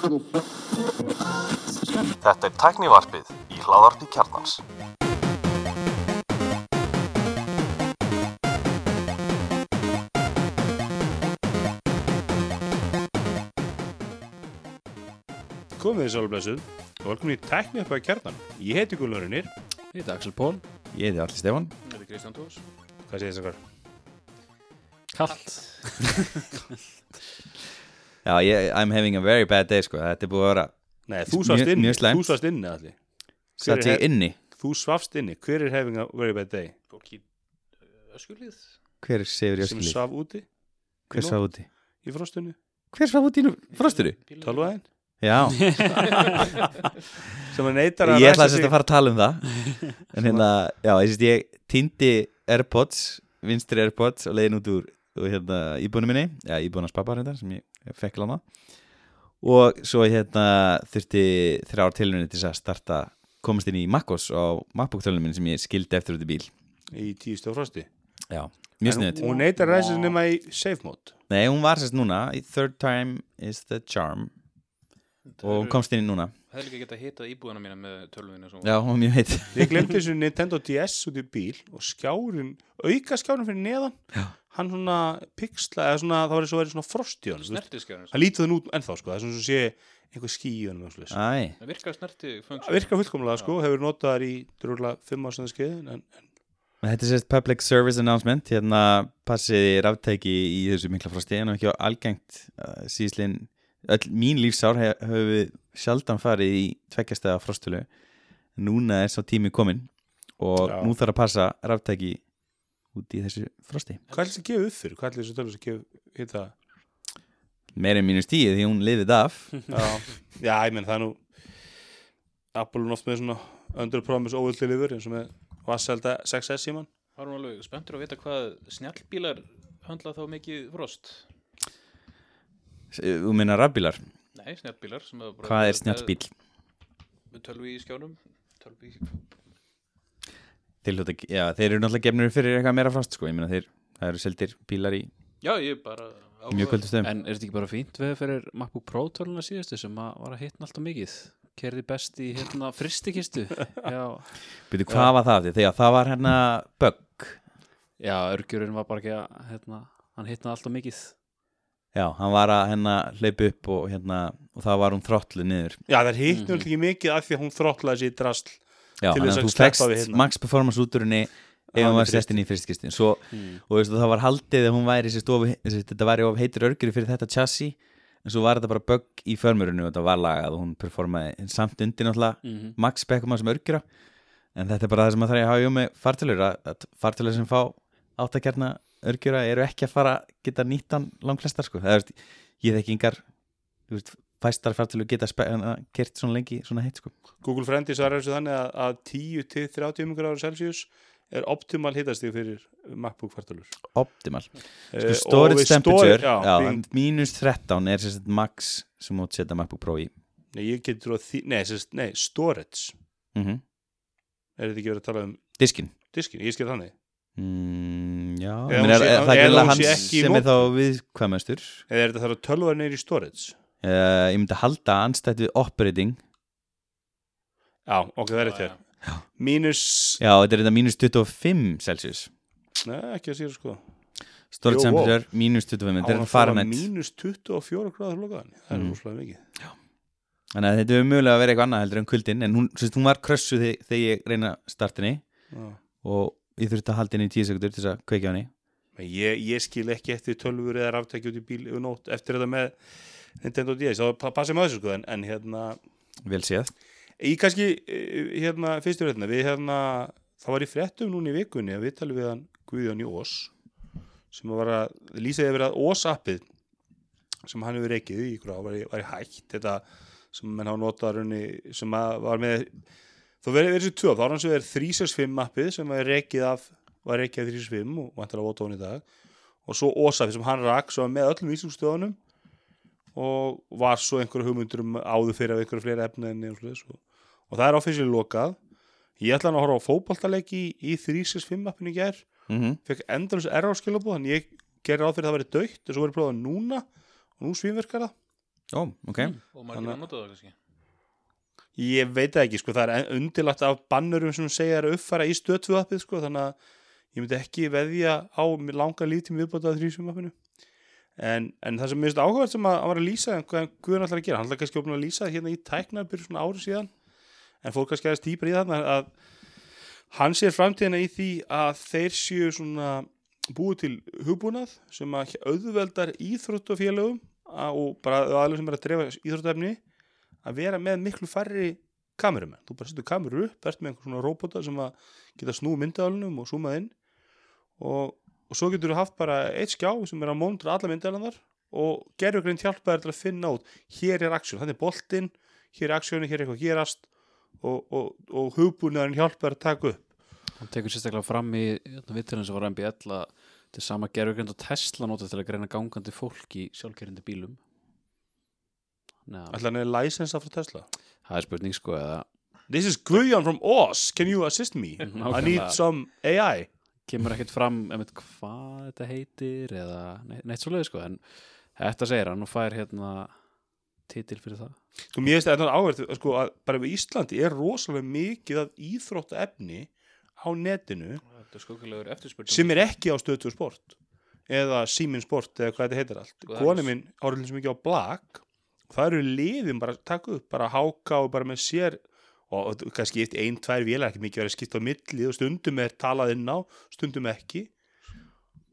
Þetta er tæknivarpið í hláðarpi kjarnans. Komið þið sálblessuð og velkomin í tækni upp að kjarnan. Ég heiti Gullurinnir. Ég heiti Axel Pól Ég heiti Alli Stefán. Þetta er Kristján Tórs Hvað segir þess að Kallt Já, ég, I'm having a very bad day sko Þetta er búið að vera Nei, þú svafst inni. mjög slæmt. Þú svafst inni allir. Satt er ég inni Þú svafst inni. Hver er having a very bad day? Fólk í uh, öskulíð Hver sefur í Sem öskilíð? svaf úti Hver svaf úti? í frostunni? Hver svaf úti í frosturu? Tölvaðin? Já, Sem að neytar að ég ætla að sig- fara að tala um það En hérna, já, ég sést ég týndi Airpods, vinstri Airpods og leiðin út úr og hérna, íbúinu minni Já, íbúinu hans pappa hérna sem ég fekk lána Og svo hérna þurfti þrjár tilhörni til að starta komast inn í MacOS á MacBook tölunum minn sem ég skildi eftir út í bíl í tíustu frosti. Já, mjög En Hún neytar að sig nema í safe mode. Nei, hún var sérst núna Third time is the charm og hún komst inn í núna Það er líka geta hitað íbúðuna mína með tölvinu. Já, hún var mjög heit Við glemdi þessu Nintendo DS út í bíl og skjárin, auka skjárin fyrir neðan. Já. Hann svona pixla, eða svona, það var eins og verið svona frost í veist. Snertiskjörn Það lítið hann út ennþá, sko. Það er svona svo sé einhver skí í. Æ, Það virkar snerti Það virkar fullkomlega, sko. Hefur notað þar í drúlega fimm árs en skeiðin. En, en þetta er sérst public service announcement hérna passiði ráftæki í þessu mikla frosti en ekki á algengt uh, síðslinn öll mín lífsár hef, hefur við sjaldan farið í tveggjastega frostölu núna er sá tími kominn og Já. nú þarf að passa ráftæki út í þessu frosti hvað er þessi gefa upp fyrir? Hvað er þessi tölur að gefa hitta? meirinn mínu stíði því hún lifið af Já, já, ég menn það er nú Apple er oft með svona under promise óvöldi lifur eins og með Vasselda 6S síman. Það var alveg spenntur að vita hvað snjallbílar höndla þá mikið frost. þú minna rafbílar, Nei, snjallbílar sem bara hvað er snjallbíl? Með tölvi í skjánum Tölvi í Þeir, já, þeir eru náttúrulega gefnir fyrir eitthvað meira frost sko, ég meina þeir, það eru seldir bílar í Já, ég bara áhuga- mjög kvöldu stöðum. En er þetta ekki bara fínt við fyrir MacBook Pro töluna síðustu sem að var að hitna alltaf mikið? Kerði best í hérna fristikistu Já, Byrju, hvað var það? Þegar það var hérna bögg. Já örgjurinn var bara ekki að hérna, hann hitnaði alltaf mikið. Já, hann var að hérna hleypa upp og hérna og það var hún þrottlu niður. Já, það hittnur mm ekki mikið af því að hún þrottlaði sér drasl. Já, Til þess að sleppa við hérna. max performance úturinni ef hann var sett inn í fristkistin Svo, mm. og veistu, það var haldið að hún væri sér stofu, þetta væri of heitur örgjur fyrir þetta chassis en svo var þetta bara bögg í förmurinu og þetta var lagað og hún performaði samt undir náttúrulega Mm max spekkum að sem örgjura en þetta er bara það sem að það er að hafa í með fartölur að, fartölur sem fá áttakjarna örgjura eru ekki að fara geta nýttan langflestar sko. Veist, ég þekki yngar þú veist, fæstar fartölur geta kert svona lengi svona heitt sko Google Friendly svarar þessu þannig að, að 10 til 30 gráður Celsius er optimal hittastig fyrir MacBook fartölur. optimal Eh, sko storage temperature storage- já, já, being- mínus 13 er sérst max sem mót setja MacBook Pro í Nei, að því, nei, sérst, nei, storage. mm Er þetta ekki verið að tala um diskin diskin? Ég skil þannig. mm, já, er, er, það er ekki hans sem er þá viðkvæmastur Eða er þetta þar að tölva neyri storage? Uh, ég myndi halda anstætt við operating Já, ok, það er Já, þetta. Mínus, já, þetta er þetta mínus 25 Celsius nei, ekki að sér sko. storage Jú, wow. temperature mínus 25 þetta er að Fahrenheit Mínus 24 gráður lokaðan. Það er Mm. rosalega mikið. þannig að þetta er mögulega að vera eitthvað annað heldur en kuldin en hún, sérst, hún var krössu þeg, þegar ég reyna startinni Já. og ég þurfti að halda henni í 10 sekundur til þess að kveikja á henni Ég, ég skil ekki eftir tölvur eða ráftæki út í bíl eftir þetta með Nintendo DS. þá pa- passið maður þessu sko, en, en hérna, vel séð Í kannski, eh, hérna, fyrstur hérna, við hérna, það var í fréttum núna í vikunni að við talum við hann Guðjón í Ós sem var að lýsa yfir að Ós appið sem hann hefur reikið í ykkur á var, var í hægt þetta sem menn hafa notað sem var með þú verður þessi tvö, þá er hann sem er 365 appið sem er reikið af var reikið af 365 og vota hún í dag og svo Ós appið sem hann rak svo með öllum íslumstöðunum og var svo einhverju hugmyndur um áður fyrir af einhverju fleiri efni en og, og, og það er offensíli lokað. Ég ætla hann að horfa á fótboltaleiki í, í 365 appinu í gær. Mm fekk endalins error skilabóð þannig ég gerir ráð fyrir að það verið dögt og svo verið prófað núna og nú svínverkar það. Ó, ok. Og maður Þannig- ekki að nota það kannski. Ég veit það ekki, sko, það er undilagt af bannurum sem segja að uppfæra í stöðtvu appið, sko, þannig að ég myndi ekki veðja á langa líftími viðbótað þrýsum appinu. En, en það sem finnst áhugavert sem að hann var að lýsa, hvað Guðan ætlar að gera, hann ætlar kannski opna að lýsa hérna í tæknarbyrju svona árið síðan, en fólk kannski aðeins dýpar í þarna að hann sér framtíðina í því að þeir séu svona búið til hugbúnað sem að auðveldar íþróttafélögum að- og bara aðlum sem er að drefa íþróttafni að vera með miklu færri kamerumenn. Þú bara setur kamerur upp, ert með einhver svona róbota sem að geta snúið myndaðalunum og zoomað inn og, og svo getur þú haft bara eitt skjá sem er að móndra alla myndaðalunar og gerur greint hjálpa þér til að finna út hér er aksjón, þannig er boltinn hér er aksjónu, hér er eitthvað að gerast og, og, og hugbúnaðurinn hjálpa þér að taka upp. Hann tekur sérstaklega fram í vitturinn sem var MBL að til sama gerfugrind og Tesla notað til að greina gangandi fólk í sjálfkerrindi bílum Nei, Ætla hann er licensa frá Tesla. það er spurning sko eða This is Guðjón from Oz, can you assist me? I need some AI. Kemur ekkert fram einmitt, hvað þetta heitir eða neitt, svo leið sko en þetta segir hann og fær hérna titil fyrir það. Sko mér finnst þetta áverð sko, að bara við Íslandi er rosalega mikið af íþrótta efni á netinu sem er ekki á stöðtu sport eða síminn sport eða hvað þetta heitir allt. Sko, koni minn árið sem ekki á blag það eru liðin bara að taka upp bara háka og bara með sér og kannski eftir ein, tvær vélar ekki mikið verið skipt á milli og stundum er talað inn á stundum ekki.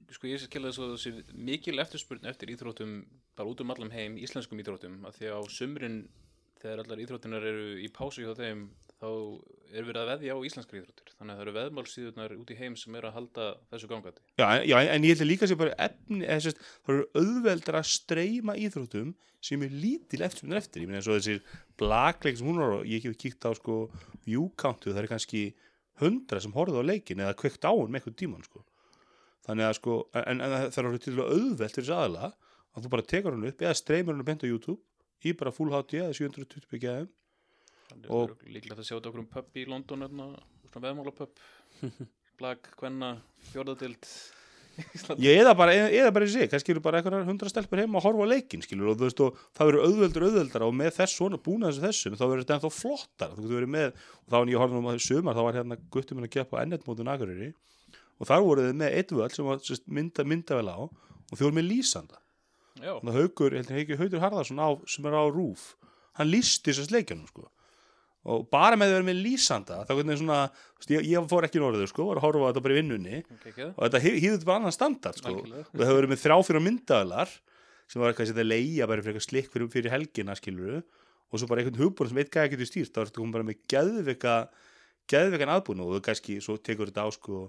Sko ég sé skilja þess að þessi mikil eftirspurn eftir íþróttum bara út um allam heim, íslenskum íþróttum að því á sumrin þegar allar íþróttinar eru í pásu hjá þeim þá er verið að veðja á íslenskar íþróttir. Þannig að það eru veðmálsíðunar út í heim sem eru að halda þessu gangandi. Já, já, en ég ætla líka sé bara efni eða, sérst, það eru auðveldar að streyma íþróttum sem er lítil eftirspunni eftir. Ég meina eins og þessir blagleik sem hún var og ég hef kíkt á sko viewcountu það er kannski hundra sem horfðu á leikin eða kveikt á hún með eitthvað tíman sko. Þannig að sko en, en það er orðið til að auðvelt fyrir þess aðla að þú bara tekur hann upp eða beint á YouTube í bara full HD eða 720 byggjaðum þannig Og- að það líklega að sjá þetta okkur um pub í London hérna, svona veðmálapub. Blag, hvenna, fjórðadild Ísland. Ég eða bara, eða, bara í sig kannski eru bara einhverjar hundra stelpur heima að horfa á leikin skilur og þú veist og það verður auðveldur auðveldar og með þess svona búna þessu þessum þá verður þetta ennþá flottar þú getur verið með og þá var ég horfðum á þessu sumar þá var hérna guttum minn að á ennetmótun Akureyri og þar voruð þið með eitt völd sem var sérst, mynda myndavel á og þau voru með lýsanda. Og það haugur, haugur Harðarsson á, sem er á rúf hann lísti þessast leikjanum sko og bara með að vera með lýsanda þá hvernig svona, ég, ég fór ekki norður sko, var að horfa á þetta bara í vinnunni. Okay, og þetta hýður bara annan standard sko. Og það hefur verið með þrjá fyrir myndaðalar sem var eitthvað að setja leia bara fyrir eitthvað slikk fyrir, fyrir helgina skiluru og svo bara einhvern hugbúin sem eitt gæði getur stýrt þá er þetta komið bara með geðvika geðvikan aðbúin og þú kannski svo tekur þetta á sko,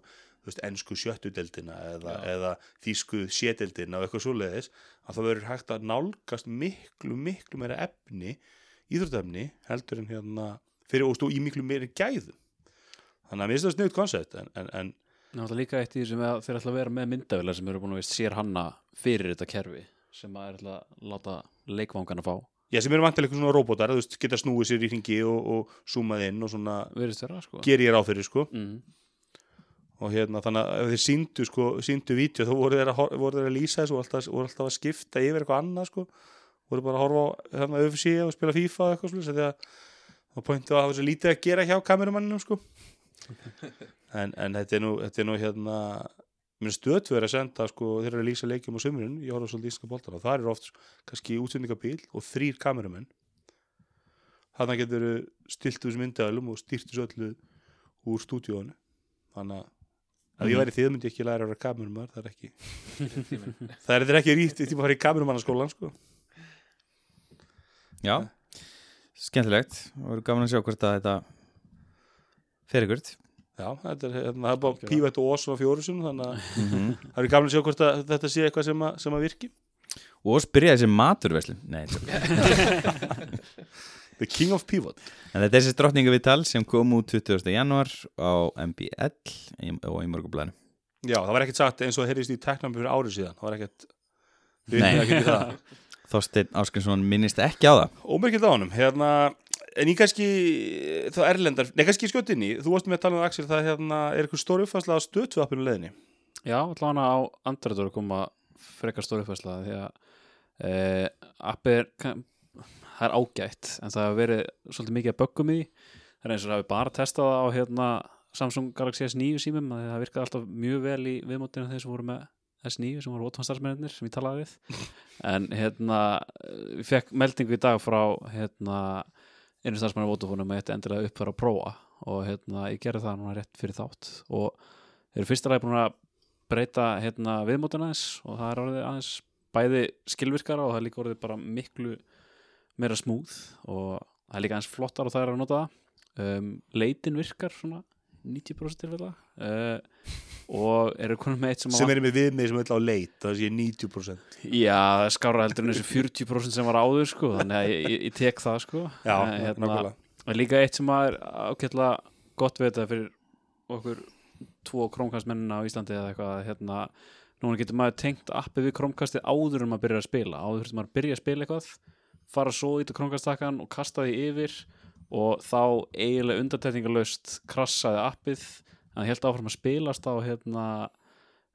veist, ensku sjöttudeldina eða, eða þýsku sételdina og eitthvað svoleiðis að það verður hægt að nálgast miklu, miklu meira efni íþróttefni heldur en hérna fyrir stú í miklu meira gæðum. Þannig að mér finnst það sniðut koncept en, en, en Náttúrulega líka eitt í því sem að þeir ætla að vera með myndavilar sem eru búin að veist sér hanna fyrir þetta kerfi sem að er ætla að láta leikvangan að fá. Já, sem eru vantilega eitthvað svona robotar, þú veist, geta snúið sér í hringi og, og zoomað inn og svona vera sko. ger ég ráð fyrir, sko. Mm. og hérna, þannig að þeir síndu, sko, síndu vídeo, þá voru þeir að, voru þeir að lýsa þessu og alltaf, voru alltaf að skipta yfir eitthvað annað, sko. Voru bara að horfa á, hérna, UFC og spila FIFA eitthvað slús, að þá pointu að hafa svo lítið að gera hjá kamerumanninu, sko. En, en þetta er nú, þetta er nú, hérna mér stöðverð að senda, sko, þeir eru að lýsa leikjum á sömurinn, svolítið íslenska boltana og það eru oft, kannski útsendingabíl og þrýr kamerumenn þannig getur stilt úr myndaðalum og stýrt þessu öllu úr stúdíónu þannig að ef ég væri þið myndi ekki læra að vera kamerumar það er ekki það er þetta ekki ríkt tíma að fara í kamerumannaskólan sko. Já, skemmtilegt og verður gaman að sjá hvort að þetta fer ykkurt já, þetta er, hérna, það er bara pívett og ós á fjórusun þannig að Mhm. það er gaman að sjá hvort að þetta sé eitthvað sem að, sem að virki og spyrja þessi maturveslun Nei. The King of Pivot en þetta er þessi drottninga viðtal sem kom út 20. januar á MBL og í morgunblæðinu já, það var ekkert sagt eins og það heyrðist í teknum fyrir árið síðan það var ekkert Nei. Þorsteinn Áskinsson minnist ekki á það. Ómerkild á honum. Hérna, en ég kannski þá erlendar, nei kannski skjötinni þú varst með að tala um Axel, það hérna, er eitthvað stór uppfærsla á stöðtvappinu leiðinni? Já, allavega á Android að koma frekar stóri uppfærsla því að e, appi er kann- það er ágætt en það hefur verið svolítið mikið að böggum í því. Það er eins og það hefur bara testað það á hérna, Samsung Galaxy S9 símum að það virkaði alltaf mjög vel í viðmótinu þeir sem voru með S9 sem voru ótvanstarfsmennir sem ég talaði við. En hérna við fekk meldingu í dag frá hérna einu starfsmennar Vodafone með þetta endilega uppfæra að prófa. Og hérna ég gerði það núna rétt fyrir þátt. Og þeir eru fyrsta ræði búin að breyta hérna viðmótinu aðeins og það er orðið aðeins bæði skilvirkara og það er líka orðið bara miklu meira smúð og það er líka aðeins flottar og það er að nota það. Um, leitin virkar svona 90% tilfella uh, og eru konum með eitt sem, sem er með viðmið sem er á leit það sé 90% já, skára heldur en þessu 40% sem var áður sko, þannig að ég, ég, tek það sko. Já, nákvæmlega. og líka eitt sem er ágætlega gott við þetta fyrir okkur tvo krómkastmennina á Íslandi eða eitthvað hérna, núna getur maður tengt appið við krómkastið áður en maður byrjar að spila. Áður maður að byrja að spila eitthvað fara svo í þetta krómkastakkan og kasta því yfir og þá eiginlega undartekningalöst krassaði appið. Hann held áfram að spilast á hérna,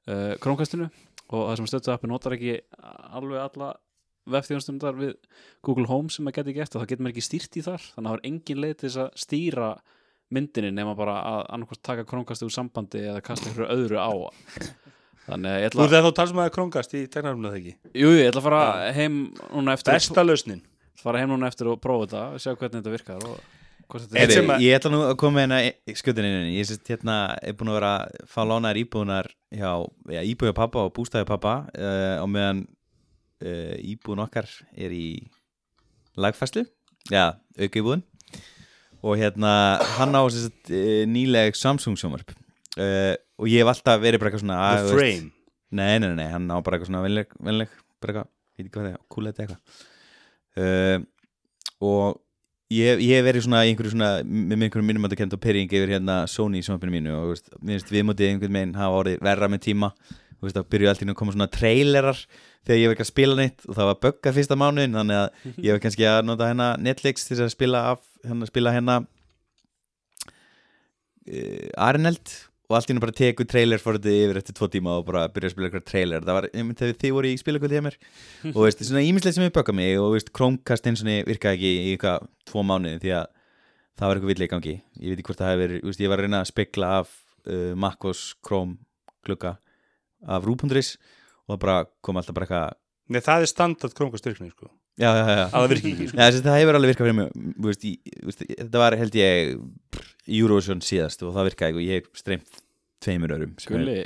uh, krómkastinu og það sem stöttu appi notar ekki alveg alla vefþjónstundar við Google Home sem maður geti gert og það getur maður ekki stýrt í þar. Þannig að það er engin leið til þess að stýra myndinni nema bara að annarkvæmst taka krónkastu úr sambandi eða kasta ykkur öðru á. Þannig að ég Þú ætla ert þá talsmaður króngast í tegnarumna þegar ekki? Jú, ég ætla að fara heim núna eftir Besta lausnin fara heim núna eftir og prófa þetta og sjá hvernig þetta virkar og að- Ég ætla nú að koma hérna skutin inn Ég sést hérna er búin að vera að fá lánaðar íbúðunar hjá já, íbúðu pappa og bústæðu pappa uh, á meðan uh, íbúðun okkar er í lagfæslu já, auka íbúðun og hérna hann á sérst, uh, nýleg Samsung sjómarp uh, og ég hef alltaf verið bara eitthvað svona að, The þú veist, Frame. Nei, nei, nei, nei, hann á bara eitthvað svona venleg, venleg, bara eitthvað, ég veit ekki hvað það er, kúlega eitthvað uh, og ég, hef verið svona svona, með einhverjum að kenda pyrring yfir hérna Sony í sjónvarpinu mínu og veist, mér finnst viðmótið einhvern veginn hafa orðið verra með tíma. Veist, það byrjuði alltaf að koma svona trailerar þegar ég hef ekki að spila neitt og það var bugga fyrsta mánuðin, þannig að ég hef kannski að nota hérna Netflix til að spila af, hérna, spila hérna uh, Arneld og allt í hennu bara teku trailer for þetta yfir eftir tvo tíma og bara byrja að spila eitthvað trailer. Það var, þegar þið voru í spilakvöldi hjá mér. Og veist, svona ímislegt sem við bökka mig og veist, Chromecast eins og niður virkaði ekki í eitthvað tvo mánuði því að það var eitthvað villi í gangi. Ég veit ekki hvort það hefur verið, veist, ég var að reyna að spekla af uh, MacOS Chrome glugga af Rú.is og það bara kom alltaf bara eitthvað Nei, það er standard króngast styrkni sko. Já, já, já, að það virki ekki sko. Það hefur alveg virkað fyrir mig veist, í, veist, þetta var held ég Eurovision síðast og það virkaði og ég hef streymt tveimur örum er- Gulli,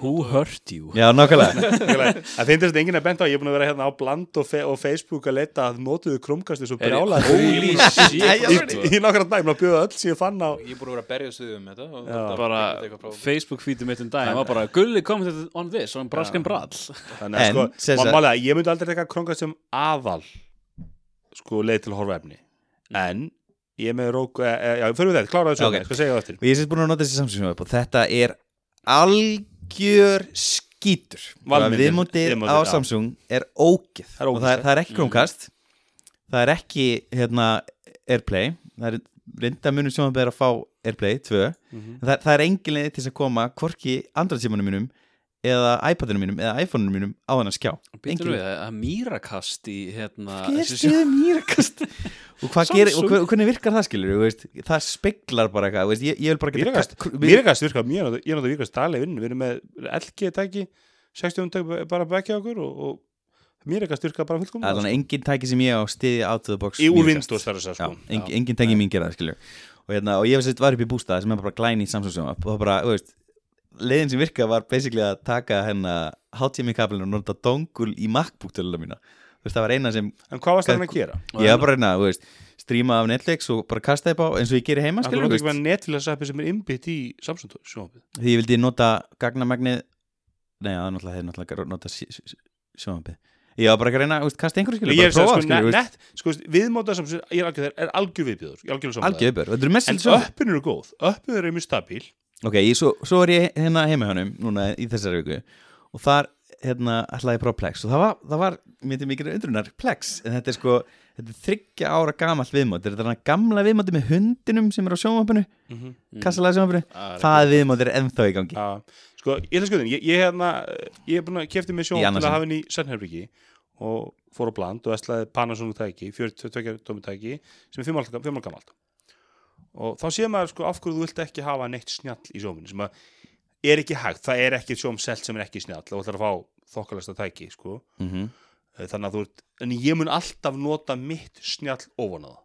who hurt you? Já, nákvæmlega. Það finnst þetta enginn að benda á Ég er búin að vera hérna á Bland og, fe og Facebook að leita að notuðu krómkastu svo Heyrðu, brjála Holy shit í, í nokkra dag, maður bjóða öll sem ég fann á Ég er búin að vera að berja stuðum um þetta og Facebook feedum mitt um daginn var bara Gulli commented on this on Braskin Brall. Þannig að sko, málega, ég myndi aldrei taka krónkast sem aðal sko leið til að horfa efni. En ég er með rók e, e, já, fyrir við þetta, klára þessu Ok. okay. sko segja það eftir. Og ég sést búin að nota þessi Samsung sjónvarp og þetta er algjör viðmótið viðmótið, á. Samsung er ógeð. Það er og það er, það er ekki Chromecast. Það er ekki hérna, Airplay. Það er reynda munum sjónvarp er að fá Airplay 2 Mhm. það, það er engin leið til þess að koma hvorki Android símanum mínum eða iPadinu mínum eða iPhoneinu mínum á þennan skjá. Býttu við að mýrakast í hérna Ég sjó- stuði mýrakast og, gerir, og hver- hvernig virkar það skilur veist, það speglar bara eitthvað veist, ég, ég vil bara geta Mýrakast, ka- mýrakast virkar mjög ég nota mýrakast daglega vinn við erum með LG tæki 60 tæki bara bekja okkur og, og mýrakast virkar bara fullkomlega. Það er þannig engin tæki sem ég á stiði out of the box í úr Mýrakast. Windows þar að segja Já, sko engin, engin tæki mín gera það skilur og, hérna, og ég var, var upp í bústað sem er bara glæni í Samsung sjónvarp og það bara, þú veist leiðin sem virka var basically að taka hérna HTMI kablinu og nota dongul í MacBook töluna mína veist, það var eina sem en hvað varst það hann að gera? ég var bara reyna, þú veist, stríma af Netflix og bara kasta upp á eins og ég gerir heima Það skilur, er þú veist, með Netflix appi sem er innbytt í Samsung sjónvarpið því ég vildi nota gagnamagnið nei, það er náttúrulega, þeir náttúrulega nota sjónvarpið ég var bara ekki að reyna, þú veist, kasta einhverju skilur Ég er bara prófa, sko, skilur, þú net, veist, net, sko, viðmóta sem er algjör, er algjör viðbjöður, algjör samlega. algjör uppur, þetta er mest En öppin eru góð, öppin eru mjög stabíl. Ok, ég, svo, svo er ég hérna heima hjá honum núna í þessari viku og þar hérna ætlaði að prófa Plex. Og það var, það var myndi mikið undrunar. Plex en þetta er sko, þetta er þryggja ára gamalt viðmót. Þetta er þarna gamla viðmóti með hundinum sem er á sjónvampinu, Mm. kassalega sjónvampinu Ah, það viðmót er ennþá í gangi. Já, sko, ég ætla skoðin, ég, ég, hérna, ég er búin að kefti mig sjón til að hafa henni í Sennherbyggi og fór á bland og æslaði Panasonic tæki 42 tómi tæki sem er 5 ára gamalt. Og þá sé maður sko af hverju þú vilt ekki hafa neitt snjall í sjóminu sem að er ekki hægt, það er ekki sjóm selt sem er ekki snjall og ætlar að fá þokkalasta tæki sko. Mm þannig að þú ert, en ég mun alltaf nota mitt snjall ofan á það.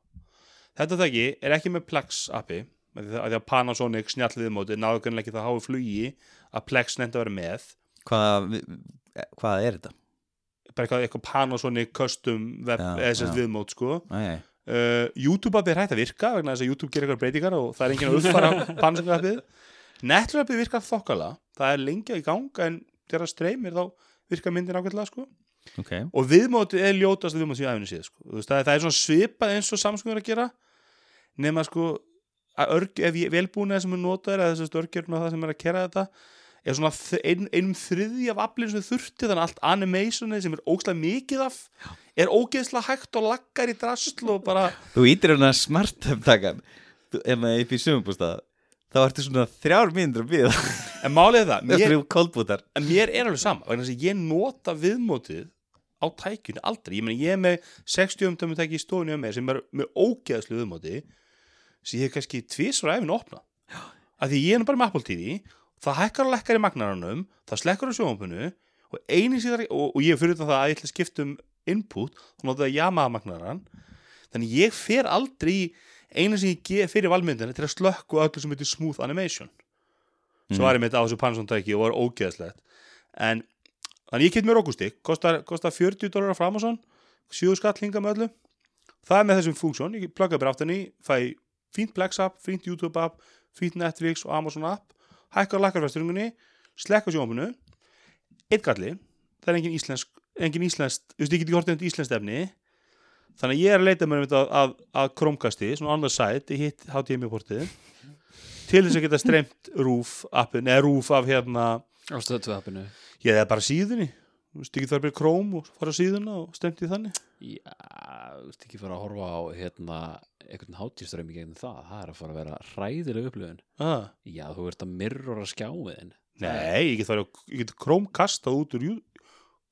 Þetta tæki er ekki með Plex appi að því að Panasonic snjall viðmóti náðu kannilega ekki það háu flugi að Plex nefndi að vera með. Hvað, hvað er þetta? bara eitthvað, eitthvað Panasonic custom web sérst já. viðmót sko. Æ, uh, YouTube appið er hægt að virka vegna þess að YouTube gerir eitthvað breytingar og það er enginn að uppfara Panasonic appið. Netflix appið virkar þokkala það er lengja í gang en þegar það streymir þá virkar myndin ákveðlega sko. Ok, og viðmótið er ljótast viðmótið í æfinu síðan sko. Það, er- það er svona svipað eins og Samsung er að gera. Nema sko að örg, ef velbúin sem er notaður eða þessast örgjörn og það sem er að kera þetta er svona ein, einum þriði af aflinn sem þurfti þannig að allt animationi sem er ógslag mikið af er ógeðslega hægt og laggar í drasl og bara þú ítir hérna smart upptakan ef maður upp í sumumbústað þá ertu svona þrjár mínútur að býða en málið það, mér, en mér er alveg sama vegna að ég nota viðmótið á tækjunni aldrei, ég meni ég er með 60 umtömmum tæki í á mér sem er með ógeðslu viðmóti sem ég hef kannski tvisvar að efinu opna af því ég er bara með Apple TV það hækkar og lekkar í magnaranum það slekkur á sjónvampunu og og, og ég fyrir það að ég ætla að skipta um input þá notaði að Yamaha magnaran þannig ég fer aldrei í eina sem ég gef fyrir valmyndina til að slökku öllu sem heitir smooth animation. Svo var ég þetta á þessu Panasonic tæki og var ógeðslegt. En þannig ég kemd mér okkustik kostar, kostar 40 dólar frá Amazon 7 skall hinga með öllu. Það er með þessum funksjón, ég plugga bara aftan í fæ fínt Plex app, fínt YouTube app fínt Netflix og Amazon app hækkar lakkarfæsturingunni, slekka sjónvapinu eitt galli það er engin íslensk, engin íslensk þú veist, ég get ekki hortið um íslensk efni þannig að ég er að leita mér um þetta að, að Chromecasti, svona on the side ég hitt HTMI-portið til þess að geta streymt rúf appin, eða rúf af hérna á stöðu appinu. Ég eða bara síðunni. Þú veist, ekki þarf bara Chrome og fara síðuna og streymt í þannig. Já, þú veist ekki fara að horfa á hérna, einhvern hátíströmi gegn það, það er að fara að vera hræðileg upplifun. Ah. Já, þú ert að mirrora skjáiðin nei, ég get, kastað út úr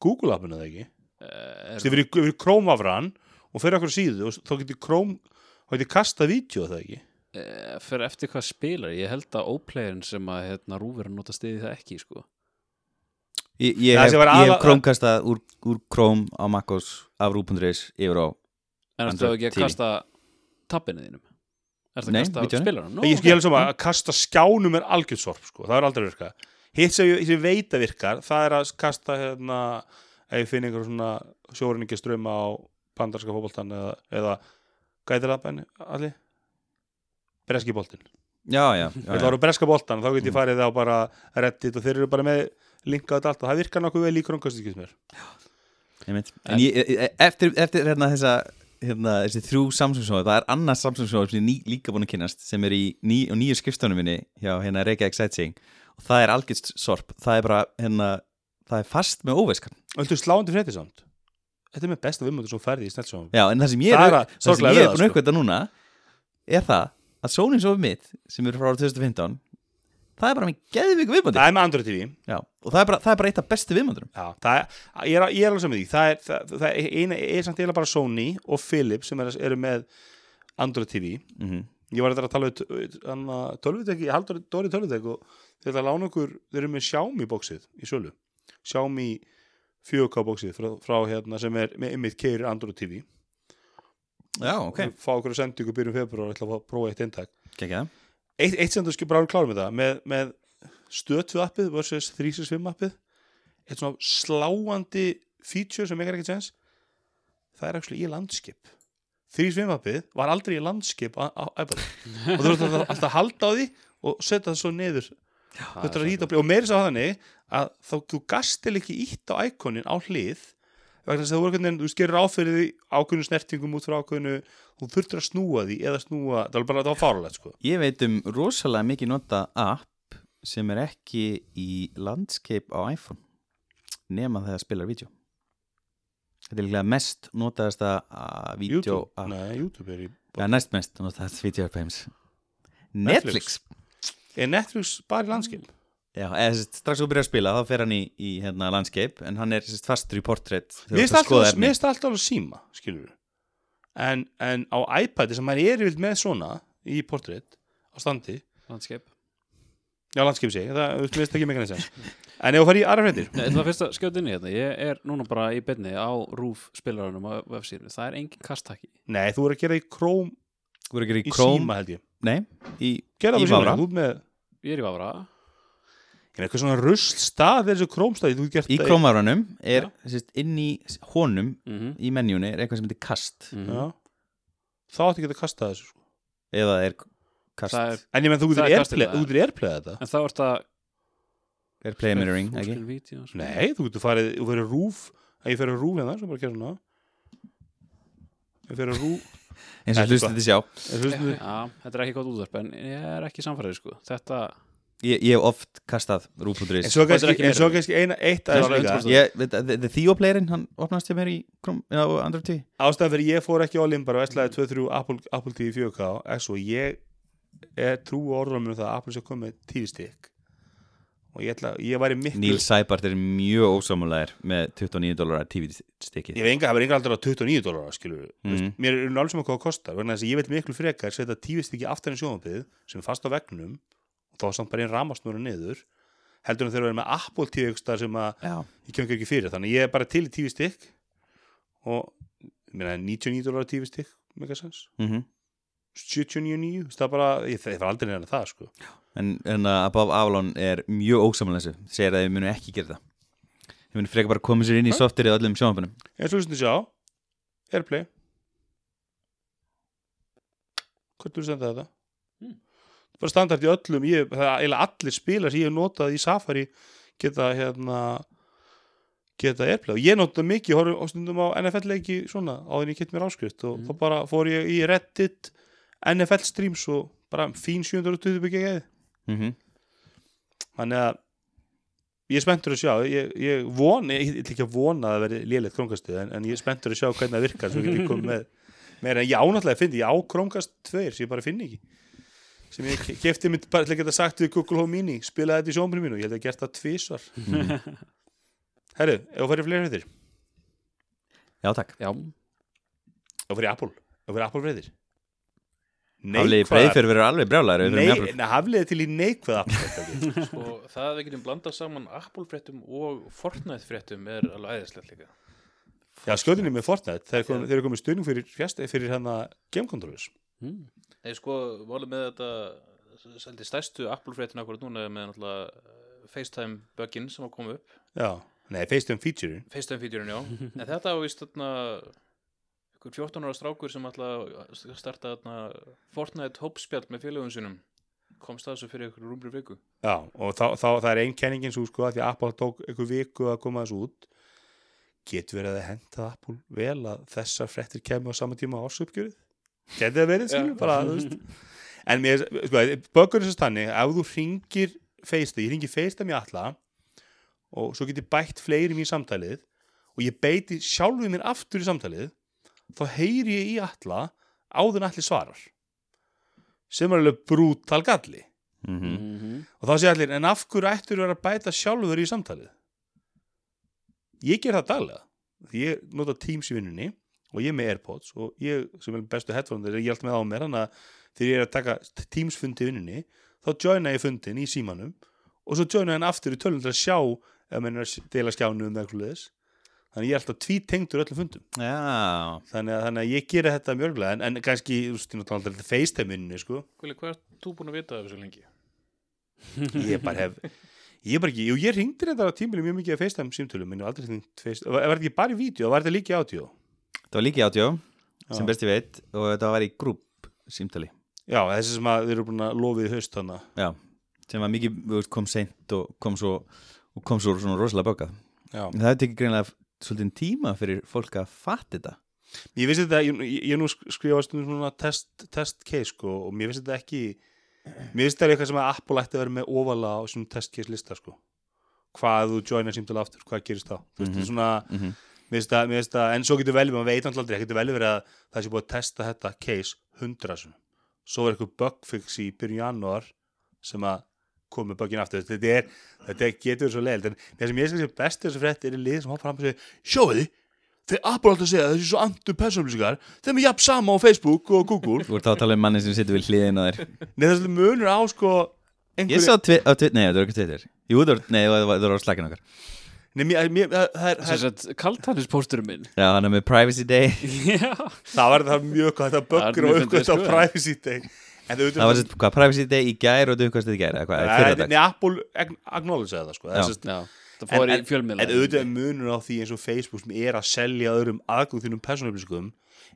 Google appinu það ekki? Uh, Þú veist, yfir Chrome afran og fyrir okkur síðu og þá getur Chrome þá getur kastað vídeo það ekki uh, Fyrir eftir hvað spilar, ég held að óplayerinn sem að hérna, að nota stiði það ekki sko. Ég, ég Það hef, sem hef krómkastað úr, úr króm á Makkos af rú.is yfir á En Android ertu ekki að kasta tappinu þínum? Ertu Nei, að kasta? Nú, ég alveg sama að kasta skjánum er algjörðsorp sko. það er aldrei að virka hitt sem ég, sem ég veit að virkar það er að kasta hérna ef ég finn einhver svona sjórinningi ströma á pandarska fótboltan eða, eða gætir það allir breski boltin Já, já, já, það eru breska boltan þá get ég farið á bara reddit og þeir eru bara með linkað allt og það virkar nokkuð vel í Einmitt. En ég, e- eftir, eftir hérna, þessa, hérna, þessi þrjú Samsung sjóð, það er annars Samsung sjóð sem ég ný, líka búin að kynast sem er í ný, nýju skrifstónum minni hjá hérna Reykjavík Sightseeing. Og það er algjörst sorp, það er bara hérna, það er fast með óveiskan Öldu sláandi frétti samt Þetta er með besta viðmöndur sem þú ferði í sneltsjónum Já, en það sem ég er, að það sem ég er búin að sko. aukvæða núna er það að Sony sjóð mitt sem eru frá árið 2015 það er bara með geðvíku viðmöndir Það er með Android TV Já, og það er bara, það er bara eitt af bestu viðmöndurum Já, það er, ég er, er alveg saman því. Það er, það, það er, eina, er samt eiginlega bara Sony og Philips sem er, eru með Android TV mm -hmm. ég var þetta að tala um tölvutek ég haldur Dóri tölvutek og þeir eru með Xiaomi bóksið í sölu, Xiaomi 4K bóksið frá, frá hérna sem er með ymmið keirir Android TV Já, ok, og fá okkur að senda ykkur byrjum februar og ætla að að prófa eitt eintak gekkja eitt, eitt sem þú skil bara klára með það með, með stötu appið versus 365 appið eitt svona sláandi feature sem ekki ekki sens það er actually í landskip 365 appið var aldrei í landskip á, iPad og þú veist alltaf að halda á því og setja það svo niður þú veist að hýta á blið og meiri sá þannig að þá þú gastil ekki ítt á íkonin á hlið vegna þess að þú hvernig þú skerir áfyrir því ákveðnu snertingum út frá ákveðnu þú þurftur að snúa því eða snúa það var bara það var fáralegt sko. Ég veit um rosalega mikið nota app sem er ekki í landscape á iPhone nema þegar það spilar vídeo. Þetta er líklega mest notaðasta vídeo nei, YouTube er í ja, næst mest notaðast vídeo heims. Netflix, Er Netflix bara í landskip? Já, eða strax þú byrjar að spila þá fer hann í, í hérna, landscape en hann er sérst, fastur í portrait þegar Mér að skoða alltaf, alveg síma, skilur. En, en á iPadi sem maður er yfirleitt með svona í portrait á standi, landskeip. Já, landskip sig, það þú veist, ekki megan þess En ef þú farið í aðra fréttir, Nei, það fyrst að skjóta inn í þetta Ég er núna bara í beinni á rúf spilarunum á vefsíðinu Það er engin kasttaki nei, þú er að gera í Chrome Þú er ekki í í Chrome? síma held ég. Nei, í, Í Vafra. síma, þú ert með, Ég er í Vafra veit, eitthvað svona rusl stað er þessu Chrome staði, þú hefur gert í það Chrome-áranum er sérst, inn í honum mm -hmm. í menjunni er eitthvað sem heitir kast Já. Þá áttu ekki að kasta þessu, sko. eða er kast Það er, En ég menn, þú Það getur er kastið það. getur airplay þetta. en þá er það er play mirroring, ekki? Sko. Nei, þú getur farið, þú fyrir rúf að ég fyrir rúf hérna, sem bara að gera svona ég fyrir rúf eins og þið sjá. Já, þetta er ekki gott útvarp en ég er ekki samfærið sko. Þetta, ég, ég hef oft kastað en rúf.is svo Þetta kannski, ekki en svo kannski eina, eitt aðeins líka. 100%. ég, veit, the, the Theo playerinn, hann opnast ég mér í Android 10 ástæðan fyrir ég fór ekki á lim bara og ætlaði 2-3 Apple, Apple TV 4K er svo ég er trú orðum um það að Apple sé komið stick og ég ætla, ég væri miklu Neil Seibart er mjög ósámulegar með 29 dólar TV stikkið ég veit enga, það verður enga aldrei á 29 dólar skilur mm. mér er náttúrulega sem hvað það kostar vegna þess að ég veit miklu frekar setja TV stick í aftan í sjónvapið sem er fast á vegnum og þá samt bara einn ramasnúra niður heldur en þeir eru með Apple TV sem að Já, ég kem ekki fyrir. Þannig ég er bara til í TV stick og ég meina 99 dólar TV stick megasens mm 79.9 það er bara, ég, ég var aldrei neina það sko en, en uh, Above Avalon er mjög þessu. Segir að þið munu ekki gera það. Þið munu frekar bara koma sér inn í softirið á öllum sjónvapunum eins og þú sjá, Airplay. Hvernig þú senda þetta? Hmm. bara standart í öllum ég, það eiginlega allir spila sem ég hef notað í Safari geta hérna geta Airplay. Og ég notað mikið, ég horf á stundum á NFL leiki svona, á því ég get mér áskrift. Og Mm. þá bara fór ég í Reddit NFL streams og bara fín 720 byggja gæði mm -hmm. þannig að ég er spenntur að sjá ég, ég von, ég ætla ekki að vona að það verði lélegt krónkastuð en, en ég er spenntur að sjá hvernig það virkar svo ég kom með meira. En ég ánáttúrulega finn ég á krónkast tveir sem ég bara finn ekki. Sem ég kefti mitt bara til að geta sagt við Google Home Mini, spilaði þetta í sjónbrinu mínu og ég held að ég gert það tvísvar Herru, ef þú færi fleiri hreitir Já, takk. Já, ef þú færi Apple, ef þú færi Apple hreitir Hafliði breyðfyrir verður alveg brjálæður Nei, hafliði til í neikvæða fréttir. Sko, það að við getum blandað saman Apple fréttum og Fortnite fréttum er alveg æðislegt líka. Já, skjóðinni með Fortnite, þeir eru komið, komið stuðning fyrir, fyrir hérna game controllers. Mm. Nei, sko, volið með þetta seldi stærstu Apple fréttina akkurat núna er með náttúrulega eh, FaceTime bugin sem að koma upp. Já, nei, FaceTime feature FaceTime featurein, já. En þetta á vist þarna ykkur 14 ára strákur sem að starta Fortnite hópspjall með félögum sinum komst það þessu fyrir ykkur rúmri viku. Já, og þá, þá það er ein kenningin svo sko að því að Apple tók einhver viku að koma þessu út. Getur verið að henda Apple vel að þessar fréttir kemur á sama tíma á ársupgjörið? Getur það verið, skilur, bara, en mér, sko, bökur þess að stanni ef þú ringir FaceTime, ég ringi FaceTime í alla og svo get ég bætt fleiri í samtalið og ég beiti sjálfuð mér aftur í samtalið þá heyri ég í alla áður en allir svarar sem er alveg brútal galli. Mm -hmm. Mm og þá sé allir, en af hverju ættur að bæta sjálfur í samtalið? Ég ger það daglega því ég nota Teams í vinnunni og ég er með Airpods og ég sem er bestu headphone þegar ég held með á mér þannig að þegar ég er að taka Teams fundi í vinnunni þá joina ég fundin í símanum og svo joina hann aftur í tölum til að sjá ef mann er að deila skjánu um eitthvað leðis þannig ég er alltaf tvítengdur öllum fundum. Já, þannig að, þannig að ég gera þetta mjörglega en, en kannski, þú veist, ég náttúrulega aldrei FaceTime vinnunni sko. Kvili, hvað er þú búin að vita af þessu lengi? ég bara hef ég bara ekki, jú ég ringdi þetta á tímili mjög mikið að FaceTime símtölum, en ég hef aldrei hringt FaceTime, var þetta ekki bara í vídeo, var þetta líka í ádjó það var líka í átjó sem best ég veit og þetta var í grúp símtali. Já, þessi sem að þið eru búin að lofið þannig Já, sem var mikið kom seint og kom svo og kom svo svona rosalega en það hefði tekið greinlega svolítið tíma fyrir fólk að fatta þetta ég vissi þetta ég, ég, ég nú skrifa stundum svona test, test case sko, og mér vissi þetta ekki mér vissi þetta er eitthvað sem að Apple ætti að vera með óvala á svona test case lista sko hvað þú joina símtölu aftur, hvað gerist þá þú veist, Mhm. þetta er svona mm -hmm. Finnst það- en svo getur vel, maður veit náttúrulega aldrei, getur vel verið að það sé búið að testa þetta case hundra svo er eitthvað bugfix í byrjun janúar sem að komið bökin aftur. Þetta, er, þetta getur svo leiðilt en það sem ég skal sé bestu þessu frétt er í lið sem hoppar fram og segir sjáu þið, þeir Apple alltaf að segja þessi svo andur persónlýsingar þeim er jafn sama á Facebook og Google. Þú ert að tala um manni sem situr við hliðin á þér. Nei, það er svolítið munur á sko Ég einhverju sá tvi, á tvi, nei, það er ekki Twitter. Jú, það var, nei, það var, það var á slækinu okkar. Nei, mér, mér, það, er, það, Sem er, sagt, kaltannispósturum minn. Já, hann er með Privacy Day. Já. Það var það mjög er böggur mjög og á sko. privacy day það Það var sérst, hvað, Privacy Day í gær og duðkvæmst í gær eða hvað, Nei, fyrir dag nei, Apple acknowledge það sko Það Já. sérst- Já. Það fór En- í fjölmiðla En auðvitað er munur á því eins og Facebook sem er að selja öðrum aðgóð þínum persónuupplýsingum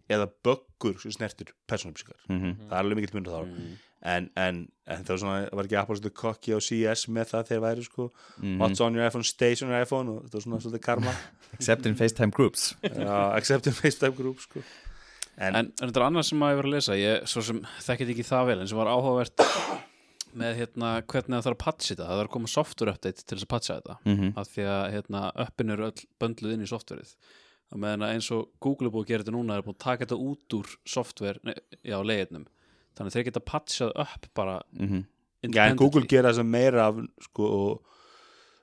eða böggur sem snertir persónuupplýsingar. Mhm. það er alveg mikill munur þá Mm. en, en, en það var svona, var ekki Apple svolítið kokki á CS með það þegar væri sko? Mhm. What's on your iPhone, stays on your iPhone og þetta var svona svolítið karma. Except in FaceTime groups. Já, accept in FaceTime group sko En, En, en þetta er annað sem að ég var að lesa. Ég svo sem þekkit ekki það vel en sem var áhugavert með hérna hvernig það þarf að patcha þetta. Það þarf að koma software update til þess að patcha þetta. Mhm. af því að hérna, uppin eru öll böndluð inn í softwareið og meðan eins og Google er búið að gera þetta núna er búið að taka þetta út úr software nei, já, leiðinum þannig þeir geta patchað upp bara Mhm. já, en Google gera þess að meira af sko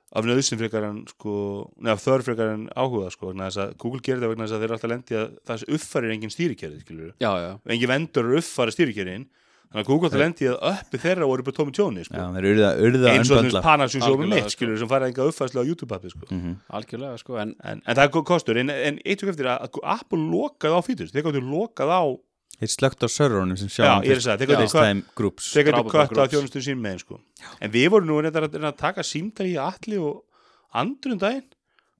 af nöðsinn frekar en sko neða þörf frekar en áhuga sko vegna þess að Google gerir það vegna þess að þeir alltaf lendi að það uppfærir engin stýrikerði skilur já, já, engin vendur eru uppfæra stýrikerðin þannig að Google alltaf lendi að uppi þeirra voru bara tómi tjóni sko. Já, þeir eru það, eru það eins og þess Algjörlega, mitt sko. sem fara enga uppfærslu á YouTube-appi sko. Mhm. algjörlega sko en en, en það er kostur, en, en eitt og eftir að að Apple lokaði á fítus, þeir gáttu lokað á Þeir slögt á serverunum sem sjá Já, um ég er að segja, þeir gátu FaceTime groups. þeir bara kött á þjónustu sín með sko. en við vorum nú reyndar að, reyna að taka símtal í alli og andrun daginn.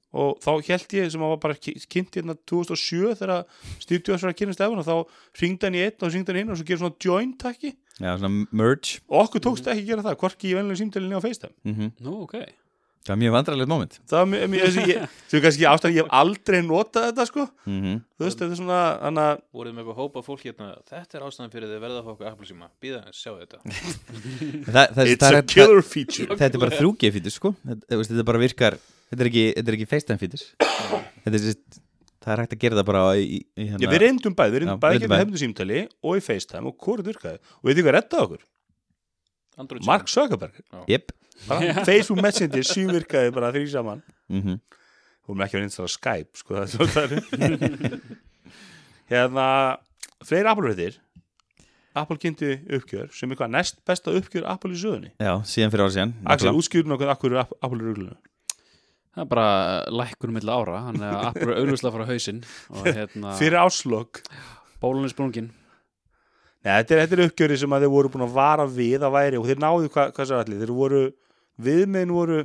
Og þá held ég sem að var bara kynnt hérna 2007 þegar Jobs var að kynast efan og þá ringdi hann í einn og ringdi hann í hinn og svo gerir svona joint takki. Já, svona merge. Og okkur tókst ekki að gera það, hvorki í venlega símtalinni á FaceTime. Mm nú, ok Það er mjög vandrarlegt moment. Það var mjög, mjög, sem er kannski ástæðan ég hef aldrei notað þetta sko. Mm þú veist, þetta er svona hana, voruð með eitthvað hópa fólk hérna? Þetta er ástæðan fyrir verða að fá okkur Apple síma býða að sjá þetta það, það, it's það, a er- killer feature. Þetta er bara 3G fítus sko. Þetta, þú veist, þetta bara virkar Þetta er ekki, þetta er ekki FaceTime fítus Þetta er sérst Það er hægt að gera það bara í, í, í Já, við reyndum bæði, við Já, reyndum bæði reyndum gegnum bæði. hefndu símtali og í FaceTime og hvort virkaði og veitir hvað rettaði okkur? Android Mark Zuckerberg. Jep bara, Facebook Messenger sín virkaði bara því saman. Mm -hmm. og mér ekki verið installa Skype sko, það er svo það er. Hérna fleiri Apple-fréttir. Apple kynnti uppgjör sem er hvað næst besta uppgjör Apple í sögunni? Já, síðan fyrir ára síðan Axel, útskýrun okkur akkur er Apple í ruglunu það er bara lækkur milli ára þannig að Apple er auðvitað frá hausinn og hérna fyrir áslokk bólun er sprungin. Nei, þetta er, þetta er uppgjöri sem að þeir voru búin að vara við að væri og þeir náðu hvað, hvað sér allir? Þeir voru, viðmiðin voru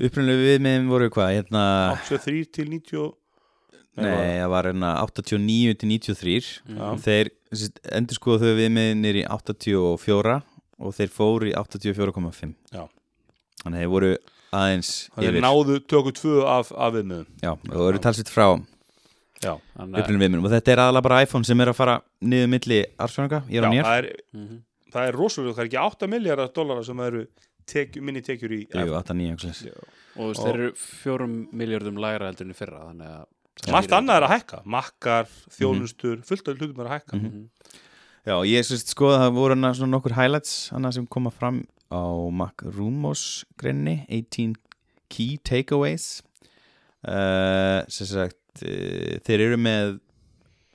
Upprunalegu viðmiðin voru hvað, hérna 83 til 90 Nei, það var hérna 89 til 93 Já. Þeir endur skoðu þau viðmiðinir í 84 og þeir fóru í 84,5 Já. Þannig að þeir voru aðeins Þannig yfir þeir náðu tökur tvö af, af viðmiðum Já, og það eru talsett frá Já, að viðmiðin og þetta er aðalega bara iPhone sem er að fara niður milli arsfjörnga, ég er á nýjar það er, Mhm. það er rosalega, það er ekki 8 miljardar dollara sem eru tekju, minni tekjur í Jú, 8-9 og þeir eru fjórum miljardum lægra heldur en í fyrra þannig að Margt annað er að hækka, makkar, þjónustur, fullt af hlutum er að hækka. Mhm. Já, ég syns sko að það voru nokkur highlights hana sem koma fram á Mac Rumors greinni 18 Key Takeaways. Uh, sem sagt uh, þeir eru með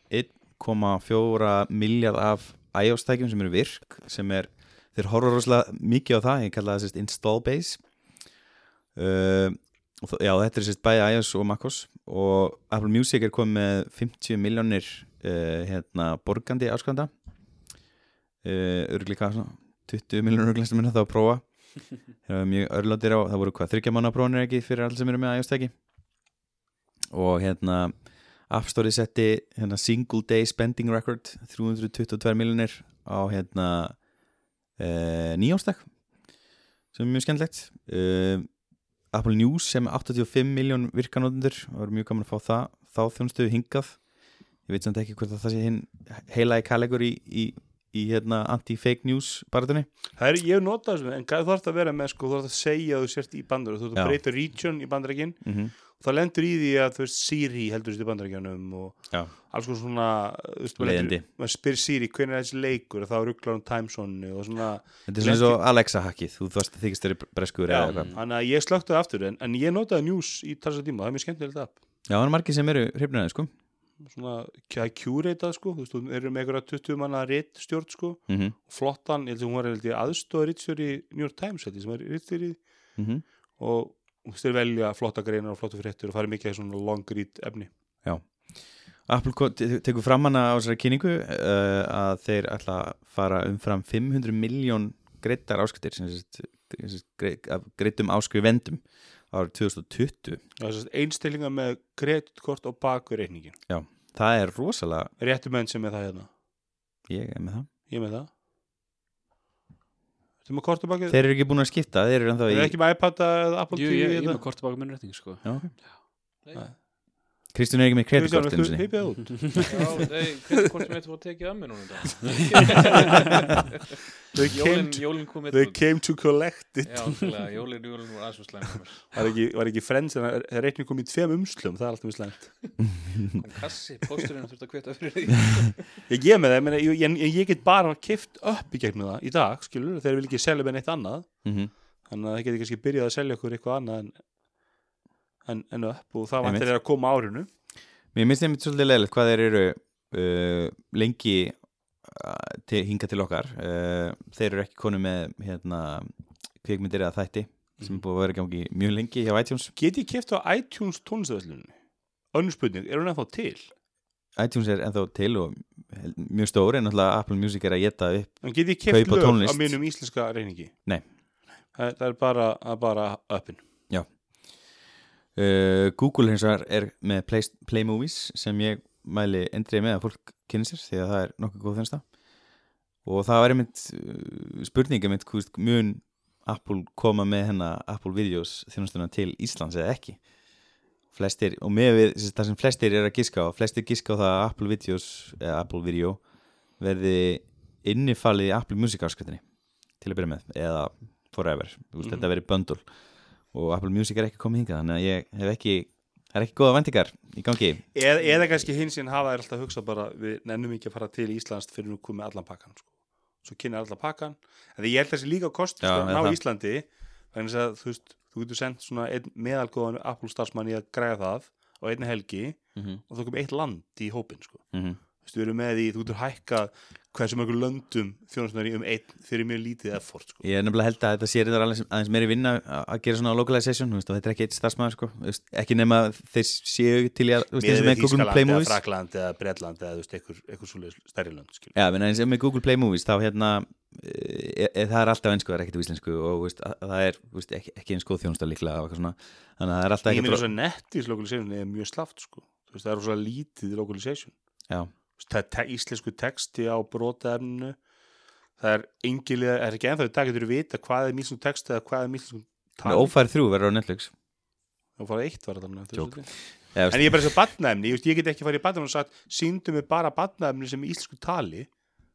1,4 miljard af iOS-tækjum sem eru virk sem er, þeir horfa rosalega mikið á það, ég kalla það sérst install base. Uh, og já, þetta er sérst bæði iOS og MacOS og Apple Music er komið með 50 miljónir uh, hérna, borgandi áskvæmda uh, örglíka svona 20 miljónur örglíka er það að prófa. Það var mjög örlóttir á það voru hvað, þryggja mánu prófanir ekki fyrir allir sem eru með iOS-tæki og hérna App Store setti hérna, single day spending record 322 miljónir á hérna uh, nýjánstak sem er mjög skemmtilegt uh, Apple News sem er 85 miljón virkanótendur og það er mjög gaman að fá það þá þjónustu hingað ég veit samt ekki hvort að það sé hinn heila í kallegur í, í, í hérna, anti-fake news baratunni Það er, ég hef notað þessu, en hvað þú þarfst að vera með sko, þú þarfst að segja þú sért í bandar þú Já. að breyta region í bandarækin mm -hmm. Þá lendur í því að þú veist Siri heldur þessi bandaríkjanum og Já. alls konar svona veist, maður spyr Siri hvernig er þessi leikur? Og þá rugglar hún timezone og svona Þetta er svona eins og Alexa hackið. Þú varst að þykist þeirri eitthvað. þannig að ég slökti það aftur en, en ég notaði news í talsa tíma, það er mjög skemmtilegt app. Já, það er margir sem eru hrifnaði sko. Svona, það Q-ratað sko. Þú veist, þú eru með einhverja 20 manna ritt stjórn sko, mm -hmm. flottan, ég held að hún var held ég, aðstofa rittstjóri í New York Times held ég, sem er rittstjóri Mhm. og þú veist, þeir velja flotta greinar og flotta fréttur og fara mikið í svona long read efni. Apple ko- te- tekur fram hana á þessari kynningu uh, að þeir ætla að fara umfram 500 miljón greitar áskriftir sem sagt, sem sagt, grei- af greitum áskrifendum árið 2020 það er sérst einstillinga með kreditkort og baku reikningin Það er rosalega, réttu menn sem er það hérna. Ég er með það. Ég er með það Þetta með kort og baku Þeir eru ekki búin að skipta, þeir eru ennþá Það í er ekki með iPad eða Apple TV ég, ég er hérna? með kort baka minn rétting sko. Já, ok. Kristján er ekki með Kristján, kreditkort viltu hypja það út? Hvort sem þetta var tekið að mér núna They came, to, collect it. Jólin, jólin voru aðeins og slæm. Hjá mér. Var ekki, var ekki friends en það reikning kom í tveim umslum Það er alltaf mjög slæmt. Kassi, pósturinn þurfti að kvita fyrir því. Ég gef með það, ég, meina, ég, ég, ég get bara kift upp í gegnum það í dag, skilur, þeir vil ekki selja með neitt annað, Mhm. þannig að það geti kannski byrjað að selja okkur eitthvað annað en, en, en upp og það vantir þeir að koma árinu Mér minnst einmitt svolítið leðilegt hvað þeir eru uh, lengi uh, til, hinga til okkar uh, Þeir eru ekki konu með hérna, kvikmyndir eða þætti sem er búið að vera gangi mjög lengi hjá iTunes Get ég kift á iTunes tónlistavöslunni? Önnur spurning, er hún ennþá til? iTunes er ennþá til og mjög stór en náttúrulega Apple Music er að geta upp En get ég Kaupa lög á mínum íslenska reyningi? Nei. Það, það er bara, er bara uppin uh, Google hins vegar er með Play, Play Movies sem ég mæli endrið með að fólk kynni sér því að það er nokkuð góð þennsta og það var einmitt uh, spurning einmitt hvort mun Apple koma með hennar Apple Videos þjónustuna til Íslands eða ekki? Flestir, og með við það sem flestir er að giska á, flestir giska á það að Apple Videos, eða Apple Video verði innifalið í Apple Music áskvættinni til að byrja með, eða forever, veist, Mhm. þetta verið bundle og Apple Music er ekki komið hingað þannig að ég hef ekki, það er ekki góða vendingar í gangi Eð, Eða kannski hins en hafa þær alltaf hugsað bara við nennum ekki að fara til Íslands fyrir nú komið allan pakkan sko. svo kynna allan pakkan en ég held þessi líka kost Já, sko, er ná það. Íslandi þess að þú veist, þú getur sendt svona einn meðalgóðan Apple starfsmann í að græða það á einni helgi mm -hmm. og þú komið eitt land í hópin sko. Mm þú erum með því, þú getur hækkað hversu mörgur löndum þjónustunari um einn fyrir mjög lítið effort sko. Ég er nefnilega held að þetta sér þetta aðeins, meiri vinna að gera svona localization, þú veist, þetta er ekki eitt starfsmæður sko, veist, ekki nema þeir séu til í að, þú veist, eins og með Google Play Þískaland eða Movies. Frakland eða Bretland eða eitthvað, svoleiðis stærri lönd skilur. Já, menn eins og með Google Play Movies þá hérna, e, e, það er alltaf einsku, það er ekkert á íslensku og veist, að, að það er, ekki, ekki eins góð þjónusta líklega þannig að það er alltaf ég Þú það er Þú það íslensku texti á brotaefninu. Það er engilega, það er ekki ennþá dag getur við vita hvað er míslensku texti eða hvað er míslensku með tali? Ófærið þrjú verður á Netflix. Fara eitt var Jók. en ég er bara þess að badnaefni, ég, ég get ekki farið í badnaefni og sagt, síndu mig bara badnaefni sem íslensku tali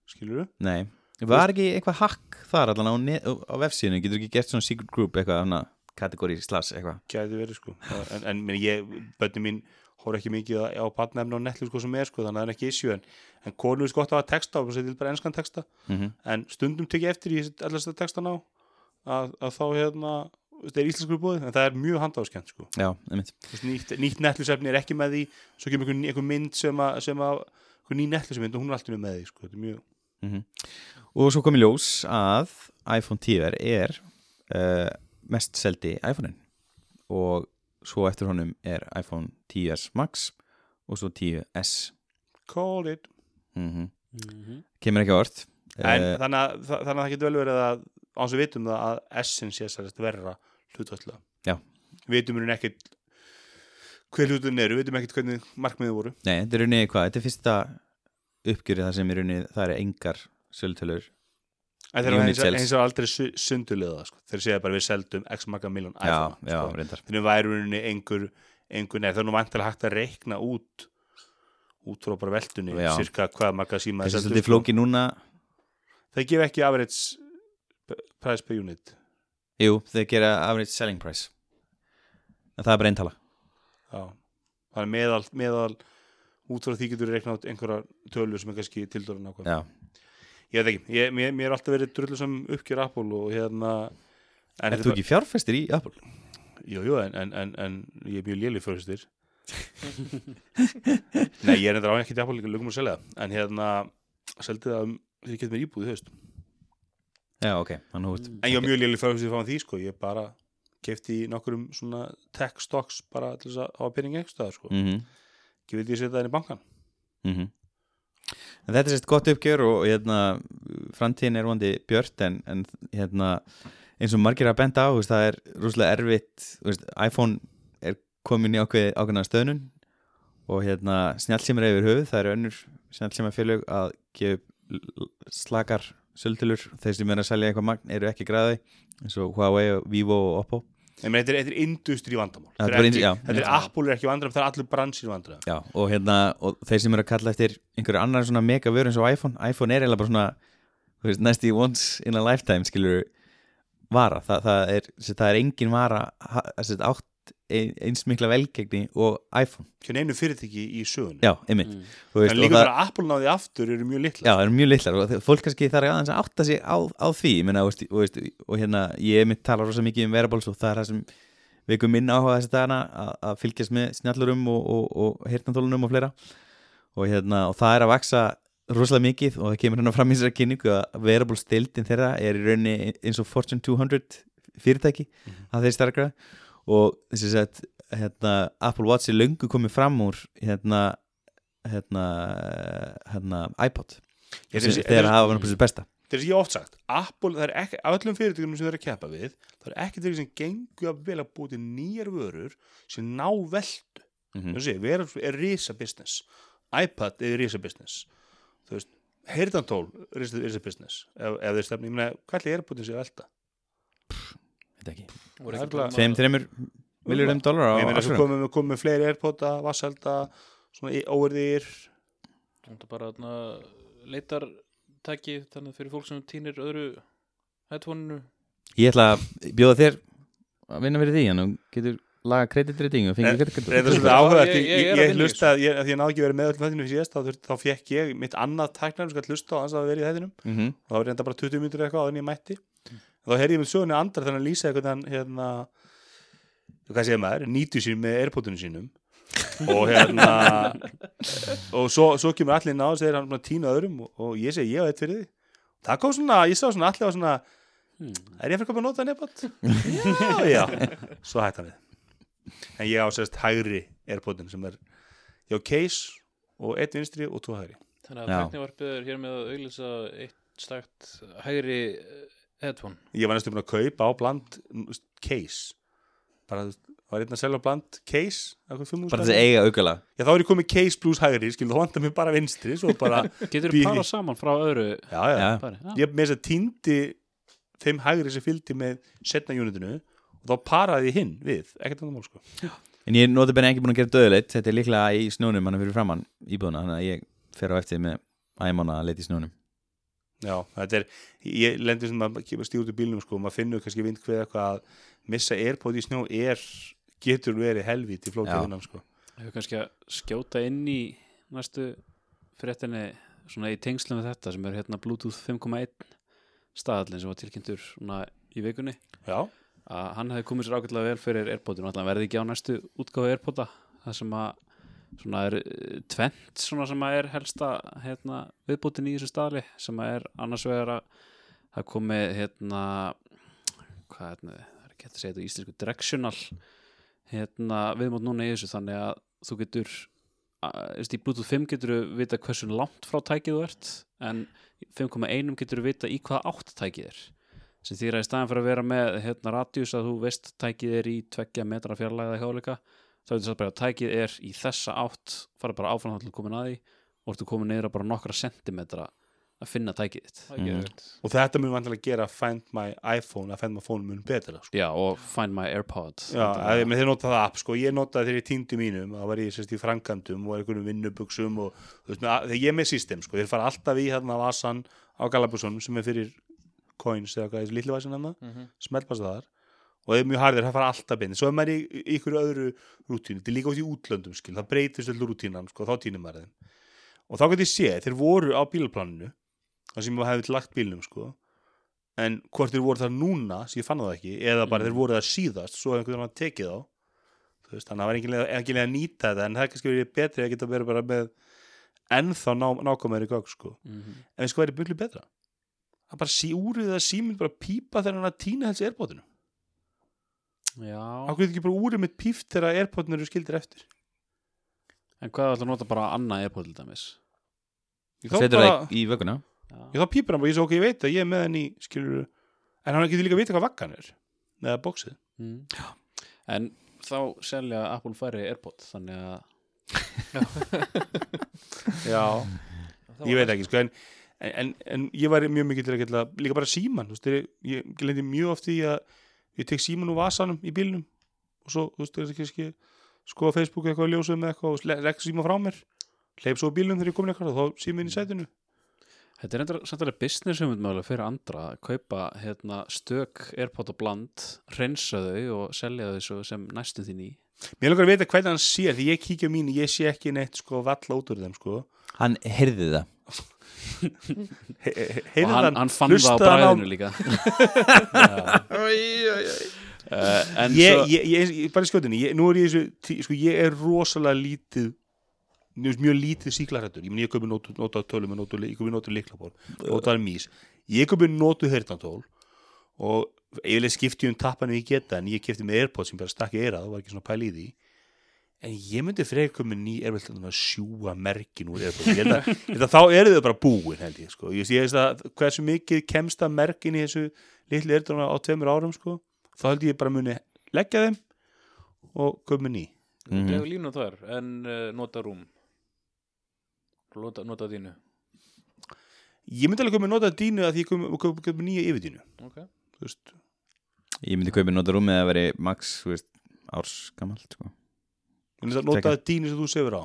skilur Nei, var ekki eitthvað hakk þar allan á, á, vefsíðinu, getur ekki gert svona secret group eitthvað, kategóri slags eitthvað? Gæti verið sko. En, en ég, bönni mín hóra ekki mikið á, badnaefni og netlu sko sem er sko þannig að það er ekki issue en, en konu er gott að hafa texta og setja bara enskan texta mm en stundum tekið eftir í allast að texta ná að, að þá hérna þetta er íslensku búið, en það er mjög handáskent sko. Já, nýtt, nýtt netlusefni er ekki með því svo kemur einhver, einhver mynd sem að, sem að ný netlusefni og hún er alltaf með því sko. þetta er mjög, Mhm. Og svo kom í ljós að iPhone 10 er uh, mest seldi iPhone-in og svo eftir honum er iPhone 10s Max og svo 10s call it. Mm Mhm. kemur ekki á orð. En Eh, þannig, að, þa- þannig að það getur vel verið að á þess að við vitum það að Essence sé sérst verra við vitum hún ekkert hver hlutin eru, við vitum ekkert hvernig markmiðið voru. Nei, þetta er rauninni hvað, þetta er fyrsta uppgjörið það sem er rauninni, það er engar sölutölur en eru sales. eins og aldrei su- sundulega sko. þeir segja bara við seldum x marga miljón iPhone sko. þannig væri rauninni einhver, einhver nei, það er nú vantilega hægt að reikna út út frá bara veldunni cirka hvað marga síma Þessi þeir er seldu, svolítið flóki núna? Þeir gefa ekki average price per unit. Jú, þeir gera average selling price. En það er bara eintala. Já, þannig meðal, meðal út frá því getur reikna át einhverja tölu sem er kannski tildurinn ákvæm Já, Ég veit ekki, ég, mér, mér er alltaf verið drullu sem uppgjör Apple og hérna en þú ekki fjárfestir í Apple? Jú, jú, en, en, en, en ég er mjög léli fyrirstir Nei, ég er endur á ekki til Apple lögum að selja það. en hérna seldi það um því getur mér íbúð, þú veist Já, ok, hann húst En ég var mjög léli fyrirstir frá því, sko ég bara kefti í nokkurum svona tech stocks bara til þess að hafa peningi ekki staðar, sko mm vildi ég setja það inn í bankan -hmm. En Þetta er sérst gott uppgjör og hérna, framtíðin er vondi björt en, en hérna, eins og margir að benda á veist, það er rúslega erfitt veist, iPhone er komin í ákveð, ákveðna stöðnun og hérna, snjálfsímar yfir höfuð það eru önnur snjálfsímar félög að gefa slakar söltulur, þeir sem er að selja eitthvað magn eru ekki græði eins og Huawei, Vivo og Oppo þetta er, er industri vandamál. Þetta er er, er Apple er ekki vandræðum, það er allur bransir vandræðum. Já, og hérna, og þeir sem eru að kalla eftir einhverju annar svona mega vöru eins og iPhone iPhone er eiginlega bara svona þú veist, næstu once in a lifetime skilur vara, Þa, það, er, það er engin vara sem sagt, átt eins mikla velgegni og iPhone, Hjá einu fyrirtæki í sögun já, einmitt. Mm. Þú veist, En og líka bara að Apple náði aftur eru mjög litla já, eru mjög litlar og fólk kannski þarf aðeins að átta sig á, á því. Ég meina, og, og, veist, og hérna ég mitt tala rosa mikið um wearables og það er það sem við ykkur minna áhuga þessi dagana að, að fylgjast með snjallurum og, og, og og fleira. Og, hérna, og það er að vaksa rosalega mikið og það kemur hérna fram í þessari kynningu að wearables deildin þeirra er í rauninni eins og Fortune 200 fyrirtæki að þeir starkra og þessi að hérna, Apple Watch er löngu komið fram úr hérna, hérna, hérna iPod. Ég- sem- þessi- það var náttúrulega besta. Þetta er sem ég hef oft sagt Apple, það er ekki, af öllum fyrirtækjum sem þeir eru að keppa við það er ekki þeir sem gengur að vel að búið til nýjar vörur sem ná veldu Mhm. þú sé, vera er risa business. iPad er risa business. Þú veist, heyrðantól er risa business ef, ef þeir stefni, ég meina, hvað er búið til sig að velta Þetta ekki. Voru Það er ekki bara- Tveim, þreimur miljórum dólar á komum við komum við fleiri airpoda, vasselda svona óverðir Það er bara þarna leitartæki þannig fyrir fólk sem týnir öðru headphone-inu. Ég ætla að bjóða þér að vinna fyrir því en þú getur laga kreditriting og fengið er svona áhuga ég- ég, ég er ég, að ég hlusta, ég, að ég náði ekki verið með öllum þættinu síðast, þá, þá fekk ég mitt annað tæknar sem skal hlusta á hans að vera í þættinum. Mm -hmm. og það var reynda bara 20 mínútur eitthvað áður en ég mætti þá heyrði ég með sögunni andra þannig að lýsa eitthvað hann hérna hvað segir maður, nýtu sín með airpodunum sínum. Og hérna og svo, svo kemur allir inn á og segir hann tínu öðrum og, og ég segi ég á eitt fyrir því það kom svona, ég sá svona allir á svona er ég fyrir komið að nota nefnat? já, já, svo hætti hann við. En ég á sérst hægri airpodun sem er ég á case og eitt vinstri og tvo hægri. Þannig að tæknivarpið er hér með að auglýsa eitt stakt hægri headphone ég var næstu búin að kaupa á bland þú case. Bara, þú veist, var einn að selja bland case? Bara þessi eiga aukala? Já, þá er ég komið case plus hægri skil, þá vantar mér bara vinstri svo bara, Getur þú parað saman frá öðru já, já, Já. pari? Já. ég með þess að týndi þeim hægri sem fylgdi með setna unitinu og þá paraði ég hinn við, ekkert annað mál sko En ég er notið benni ekki búin að gera döðleitt Þetta er líklega í snjónum hann fyrir framann íbúðuna Þannig að ég fer á eftir með æmona að leita í snjónum já, þetta er, ég lendur sem að stíða út í bílnum sko, og maður finnur kannski vind hvað eitthvað að missa airpod í snjó er, getur verið helviti Já. flókið innan sko. Hefur kannski að skjóta inn í næstu fréttinni svona í tengslu með þetta sem er hérna Bluetooth 5.1 staðallin sem var tilkynntur svona í vikunni. Já, að hann hefði komið sér ágætlega vel fyrir Airpodin og alltaf verði ekki á næstu útgáfu Airpoda það sem að svona er eh, tvennt svona sem að er helsta hérna, viðbútin í þessu staðli sem að er annars vegar að það komi hérna hvað er þetta, það er ekki hægt að segja þetta í íslensku directional hérna viðmót núna í þessu þannig að þú getur í Bluetooth 5 getur þú vita hversu langt frá tækið þú ert en í 5.1 getur þú vita í hvaða átt tækið er. Sem þýr að í staðan fyrir að vera með hérna radius að þú veist tækið er í tveggja metra fjarlæða eða hjáleika þá veitur það bara að tækið er í þessa átt fara bara áfram þá til komin að því og ertu komin að bara nokkra sentimetra að finna tækið þitt Það er Mhm. geðveikt. og þetta mun vantilega gera Find My iPhone að Find My Phone mun betra sko. Já, og Find My AirPod Já, að, með þeir nota það app, sko, ég notaði þegar ég týndi mínum, þá var ég sérst í frangandum og einhvernum vinnubuxum og þú veist, þegar ég er með system, sko, þeir fara alltaf í hérna vasan á Galabusson sem er fyrir coins eða hvað, þessi litlu vasan hann, Mhm. smeltast þar og það er mjög harðir, það fara alltaf bein svo er maður í, í ykkur öðru rútínu. Þetta er líka út í útlöndum, skil, það breytist allur rútínan, sko, þá týnir maður þeim. Og þá getur ég séð, þeir voru á bílplaninu það sem maður hefði lagt bílnum, sko en hvort þeir voru það núna, sem ég fann það ekki eða bara þeir voru það síðast, svo hefði einhvern veginn tekið þá Þú veist, þannig að það var enginlega, enginlega að nýta þetta en það er kannski verið betri að geta verið bara með ennþá ná, nákvæmari gögn sko. Mhm. en við sko verið byrlu betra? Að bara sí úrið að síminn bara pípa þegar hann að týna helsi airpodinu Já, Akkur ekki bara úrið mitt píft þegar airpodinu eru skildir eftir? En hvað ætla að nota bara annað earpod til dæmis? Ég Setur bara, það í vögguna. Já, ég þá pípar hann bara, ég svo ok, ég veit að ég er með hann í skilur, en hann getur líka að vita hvað vakkan er með bóksið mm. En þá selja Apple færi airpod þannig að Já, ég veit ekki sko, en, en, en ég var mjög mikið til að geta líka bara síman þú veist, þegar ég, ég lendi mjög oft í að ég tek síman úr vasanum í bílnum og svo, þú veist, það er ekki skoða Facebook eitthvað ljósum með eitthvað og rekka síma frá mér. Hleyp svo á bílnum þegar ég komin eitthvað og þá síma inn í sætinu. Þetta er endur samt alveg business hugmyndmögulega fyrir andra að kaupa hérna, stök airpod og bland, hreinsa þau og selja þau svo sem næstu þín í. Mér langar að vita hvernig hann sér því ég kíkja á mín, ég sé ekki neitt sko valla út úr þeim sko. Hann heyrði það He- og hann, hann- fann það á hann á- bræðinu líka. Uh, En ég, ég, ég, ég, bara ég, nú er ég þessu, sko, ég er rosalega lítið mjög, mjög lítið síklarættur ég, ég köpi nótu, nótu tölum nótu, ég köpi nótu liklaból, nótu mís ég köpi nótu heyrnatól og eiginlega skipti ég um tappan ef ég geta en ég kefti með Airpods sem bara stakk í eirað og var ekki svona pæl í því en ég myndi frekar köpi ný Airpods að sjúga merkin úr að þá eru þau bara búin held ég sko. ég sé að hversu mikið kemst að merkin í þessu litlu Airpods á tveimur árum sko. þá held ég bara muni leggja þeim og köpi ný Mhm. Lefu línu þar en uh, nota rúm Nota, nota þínu ég myndi alveg köpi nota dínu að því ég köpi nýja yfirdínu Ok þú veist Ég myndi kaupa nota rúmið að veri veist, árs gamalt sko. Ég myndi að nota Tjekka. dínu sem þú sefur á?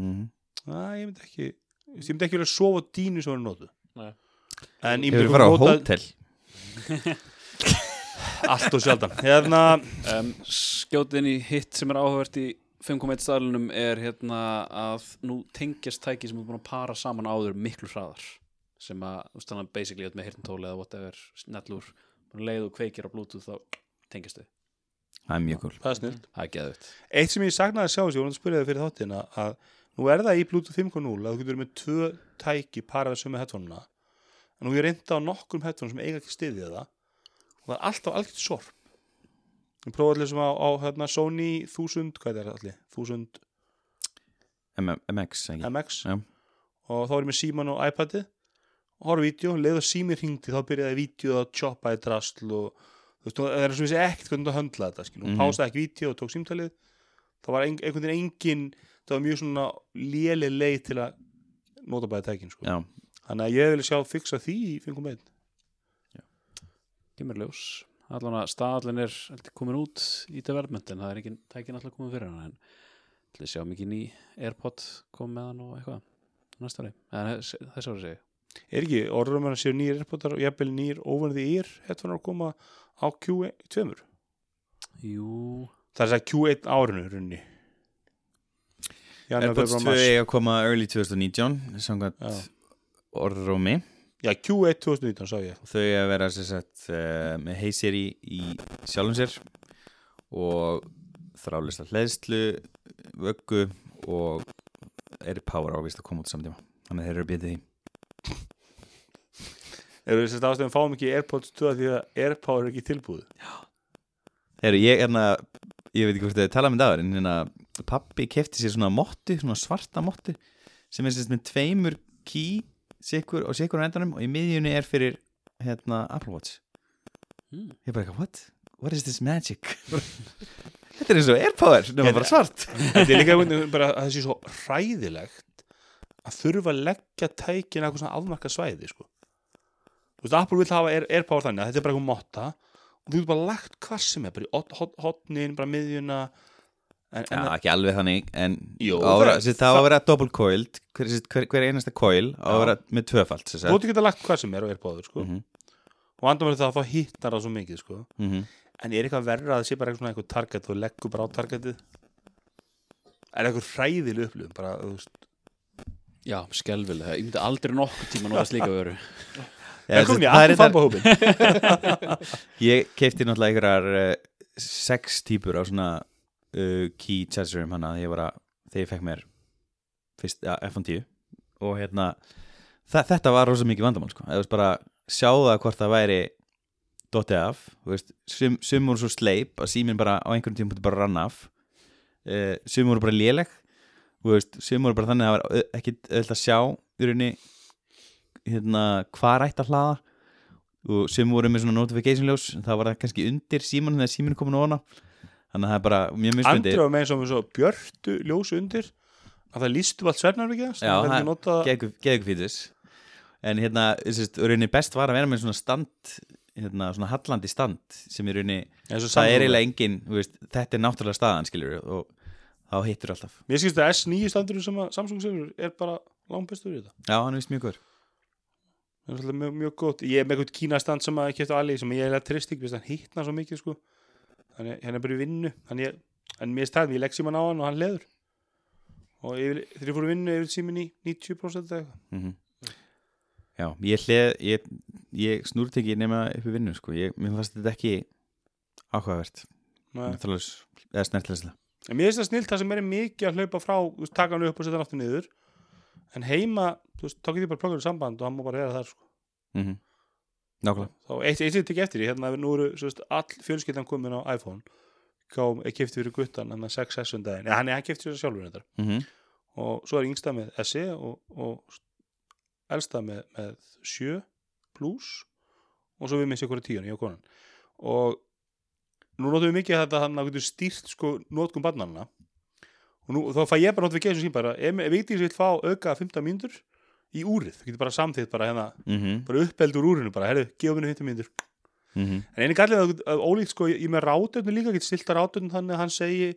Mm Æ, ég myndi ekki ég myndi ekki vilja sofa dínu sem er notuð. Nei. en ég myndi á nota hótel? Allt og sjaldan. Hérna, um, skjótin í hitt sem er áhugavert í 5.1 staðlunum er hérna að nú tengjast tæki sem er búin að para saman áður miklu hraðar. Sem að, þú veist þannig að basically með hirtntóli eða whatever, snellur leið og kveikir á bluetooth þá tengjast þau, Það er mjög cool það er snill það er geðvitt eitt sem ég saknaði að sjá þessi, voru að spyrja það fyrir þáttina að nú er það í Bluetooth 5.0 að þú getur með tvö tæki parað sömu headphone-una. En nú ég reynda á nokkrum headphone sem eiga ekki stiðið það. Og það er alltaf algjört sorp. Ég prófaði allir sem á, á hérna, Sony 1000, hvað er það allir? 1000 M- MX MX og þá er ég með síman og iPadið. Og horfði vídeo, leið og sími hringdi þá byrjaði vídeo að choppa í drasl og þú veist, það er sem vissi ekkert hvernig það höndla þetta, skil, hún Mhm. pásaði ekki vídeo og tók símtalið, það var ein, einhvern veginn engin, það var mjög svona léleg leið til að nota bæði tækin, sko, Já, þannig að ég vil sjá fixa því í 5.1 kemur ljós. Allan að staðallin er komin út í development en það er ekki tækin alltaf komin fyrir hann en ætli sjá mikið ný Airpod kom með hann og eitthvað næsta ári, eða þess ári segi ég. er ekki, orðum að séu nýr airpotar og jafnvel nýr óvanði ír, headphone að koma á Q2 Jú, það er þess að Q1 árinu runni Airpods febrúar, 2 mars. eiga að koma early 2019 samkvæmt orðrómi. Já, Q1 2019 sá ég. Þau eiga að vera sagt, uh, með Hey Siri í sjálfum sér og þrálega hleðslu vöggu og er power ávist að koma út samtíma þannig að þeir eru að býta því Eru þess að ástæðum fáum ekki Airpods 2 því að Airpower er ekki tilbúð Heru, ég, hérna, ég veit ekki hvort þið talað með dagur en hérna, pappi kefti sér svona mottu, svona svarta mottu sem er sérst með tveimur key sikur og sikur á endanum og í miðjunni er fyrir hérna, Apple Watch Hmm. ég er bara eitthvað, what? What is this magic? þetta er eins og AirPower nema Hérna- bara svart Þetta er líka bara að það sé svo hræðilegt að þurfa að leggja tækin eitthvað svona afmarka svæði sko. Þú veist, Apple vil hafa Air, Airpower þannig að þetta er bara eitthvað motta og þú getur bara lagt hvað sem er bara í hot- hot- hotnin, bara miðjuna en, Já, en ekki alveg þannig en Jú, á að það- það, það á að vera double coiled hver, hver, hver einasta coil á að Já. vera með tvöfalt sem þú getur geta lagt hvað sem er á Airpower sko. Mhm, og andan verður það að þá hittar það svo mikið sko. mhm. en er eitthvað verra að það sé bara eitthvað target og leggur bara á targetið er eitthvað hræðileg upplifun bara, þú veist, Já, skelvilega, ég myndi aldrei nokkuð tíma nota slíka vöru Í það er Apple þetta- fanbahópin Ég keipti náttúrulega einhverjar uh, sex típur á svona uh, key chargerum hana þegar ég, var að, þegar ég fekk mér fyrst, ja, iPhone 10 og hérna þetta var rosa mikið vandamál sko. eða bara sjáða hvort það væri dottið af sum, sum voru svo sleip að síminn bara á einhverjum tíma bara rann af. Uh, sum voru bara léleg veist, sum voru bara þannig að það var ekki öll að sjá í rauninni hérna, hvað ætti að hlaða. Og sem voru með svona notification ljós það var það kannski undir síman þegar síman er komin ofan á. Þannig að það er bara mjög mismundi Andri var með eins og með björtu ljósu undir að það lístu allt svefnarvikið hans, Já, það er geðug fítus. En hérna, þessist, rauninni best var að vera með svona stand hérna, svona hallandi stand sem rauninni, eins og það er eiginlega engin þú veist, þetta er náttúrulega staðan skilur og þá hittur alltaf. Mér skilst að S9 standur sem að Samsung segur er bara langt bestur í þetta. Já, hann er vist mjög góður Það er mjög, mjög gott. Ég er með eitthvað kína stand sem að kefti Ali sem ég er að trist ekki, hann hittna svo mikið sko. Þannig hann er bara í vinnu. Þannig ég, en mér stæðum, ég legg síman á hann og hann leður. Og þegar ég fór í vinnu yfir símin í 90% eða eitthvað. Mm já, ég ég, ég snúrt ekki nema upp í vinnu sko. ég, mér fannst þetta ekki áhugavert. Eða snertlæslega En mér finnst það snilt það sem er mikið að hlaupa frá taka hann upp og setja hann aftur niður en heima, þú veist, þá getur ég bara pluggaður samband og hann má bara vera þar sko. mm -hmm. nákvæmlega. Þá eitt, sem tekið eftir í hérna, nú eru svo veist, all fjölskyldan komin á iPhone. Ká, er kefti fyrir guttan hann að 6S um daginn, hann er hann kefti fyrir sjálfur þetta mm og svo er yngsta með SE og, og elsta með, með 7 plus. Og svo við með sér hverju tíun, ég og konan. Og nú notum við mikið þetta hann að getur stýrt sko notkum barnanna og nú, þá fæ ég bara notification sín bara, ef, Vigdís vil fá auka 15 mínútur í úrið, þú getur bara samþýtt bara hérna, mm bara uppeld úr úrinu bara, herru, gefa minni 15 mínútur. -hmm. en einu gallið að, að ólíkt sko ég með rátöfnu líka, getur stilt að rátöfnu þannig að hann segi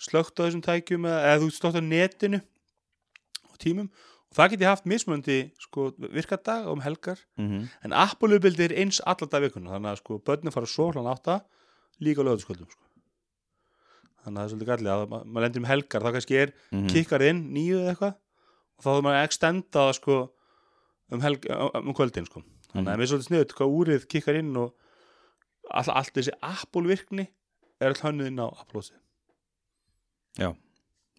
slögt á þessum tækjum eða, eða þú stótt á netinu og tímum. Og það get ég haft mismunandi sko virkadag um helgar. Mm en Apple-uppbildi er eins allar dag vikuna þannig að sko börnin fara svo hlan átta líka á lögðaskvöldum sko. Þannig að það er svolítið gallið. Að ma- maður lendir um helgar þá kannski er -hmm. kikkar inn nýju eða eitthvað og þá þarf maður að extenda það sko um, helg, um kvöldin sko. Þannig að mér er svolítið sniðut hvað úrið kikkar inn og all, allt þessi Apple virkni er all hönnuð inn á Apple OS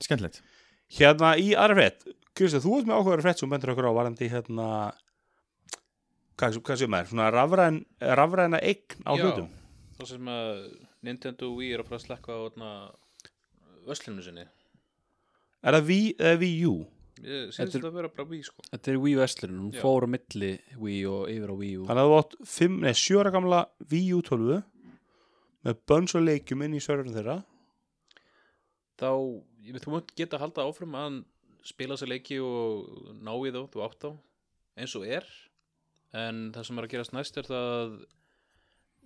skemmtilegt. Hérna í aðra frétt Kristið, þú ert með áhugaður frétt sem bendur okkur á varandi hérna hvað, hvað sem er, svona rafræn, rafræna eign á Já. hlutum? þá sem að Nintendo Wii er að fara að slekka á öslinu sinni. Er það Wii eða Wii U? ég Þetta syns þetta að vera bara Wii sko. Þetta er Wii Vestlun, hún Já. fór á milli Wii og yfir á Wii U. Þannig að þú átt 5, nei, 7 ára gamla Wii U 12 með bönns og leikjum inn í serverinn þeirra. Þá, ég veit, þú mátt geta að halda áfram að spila sér leiki og ná í þá, þú átt þá eins og er. En það sem er að gerast næst er það að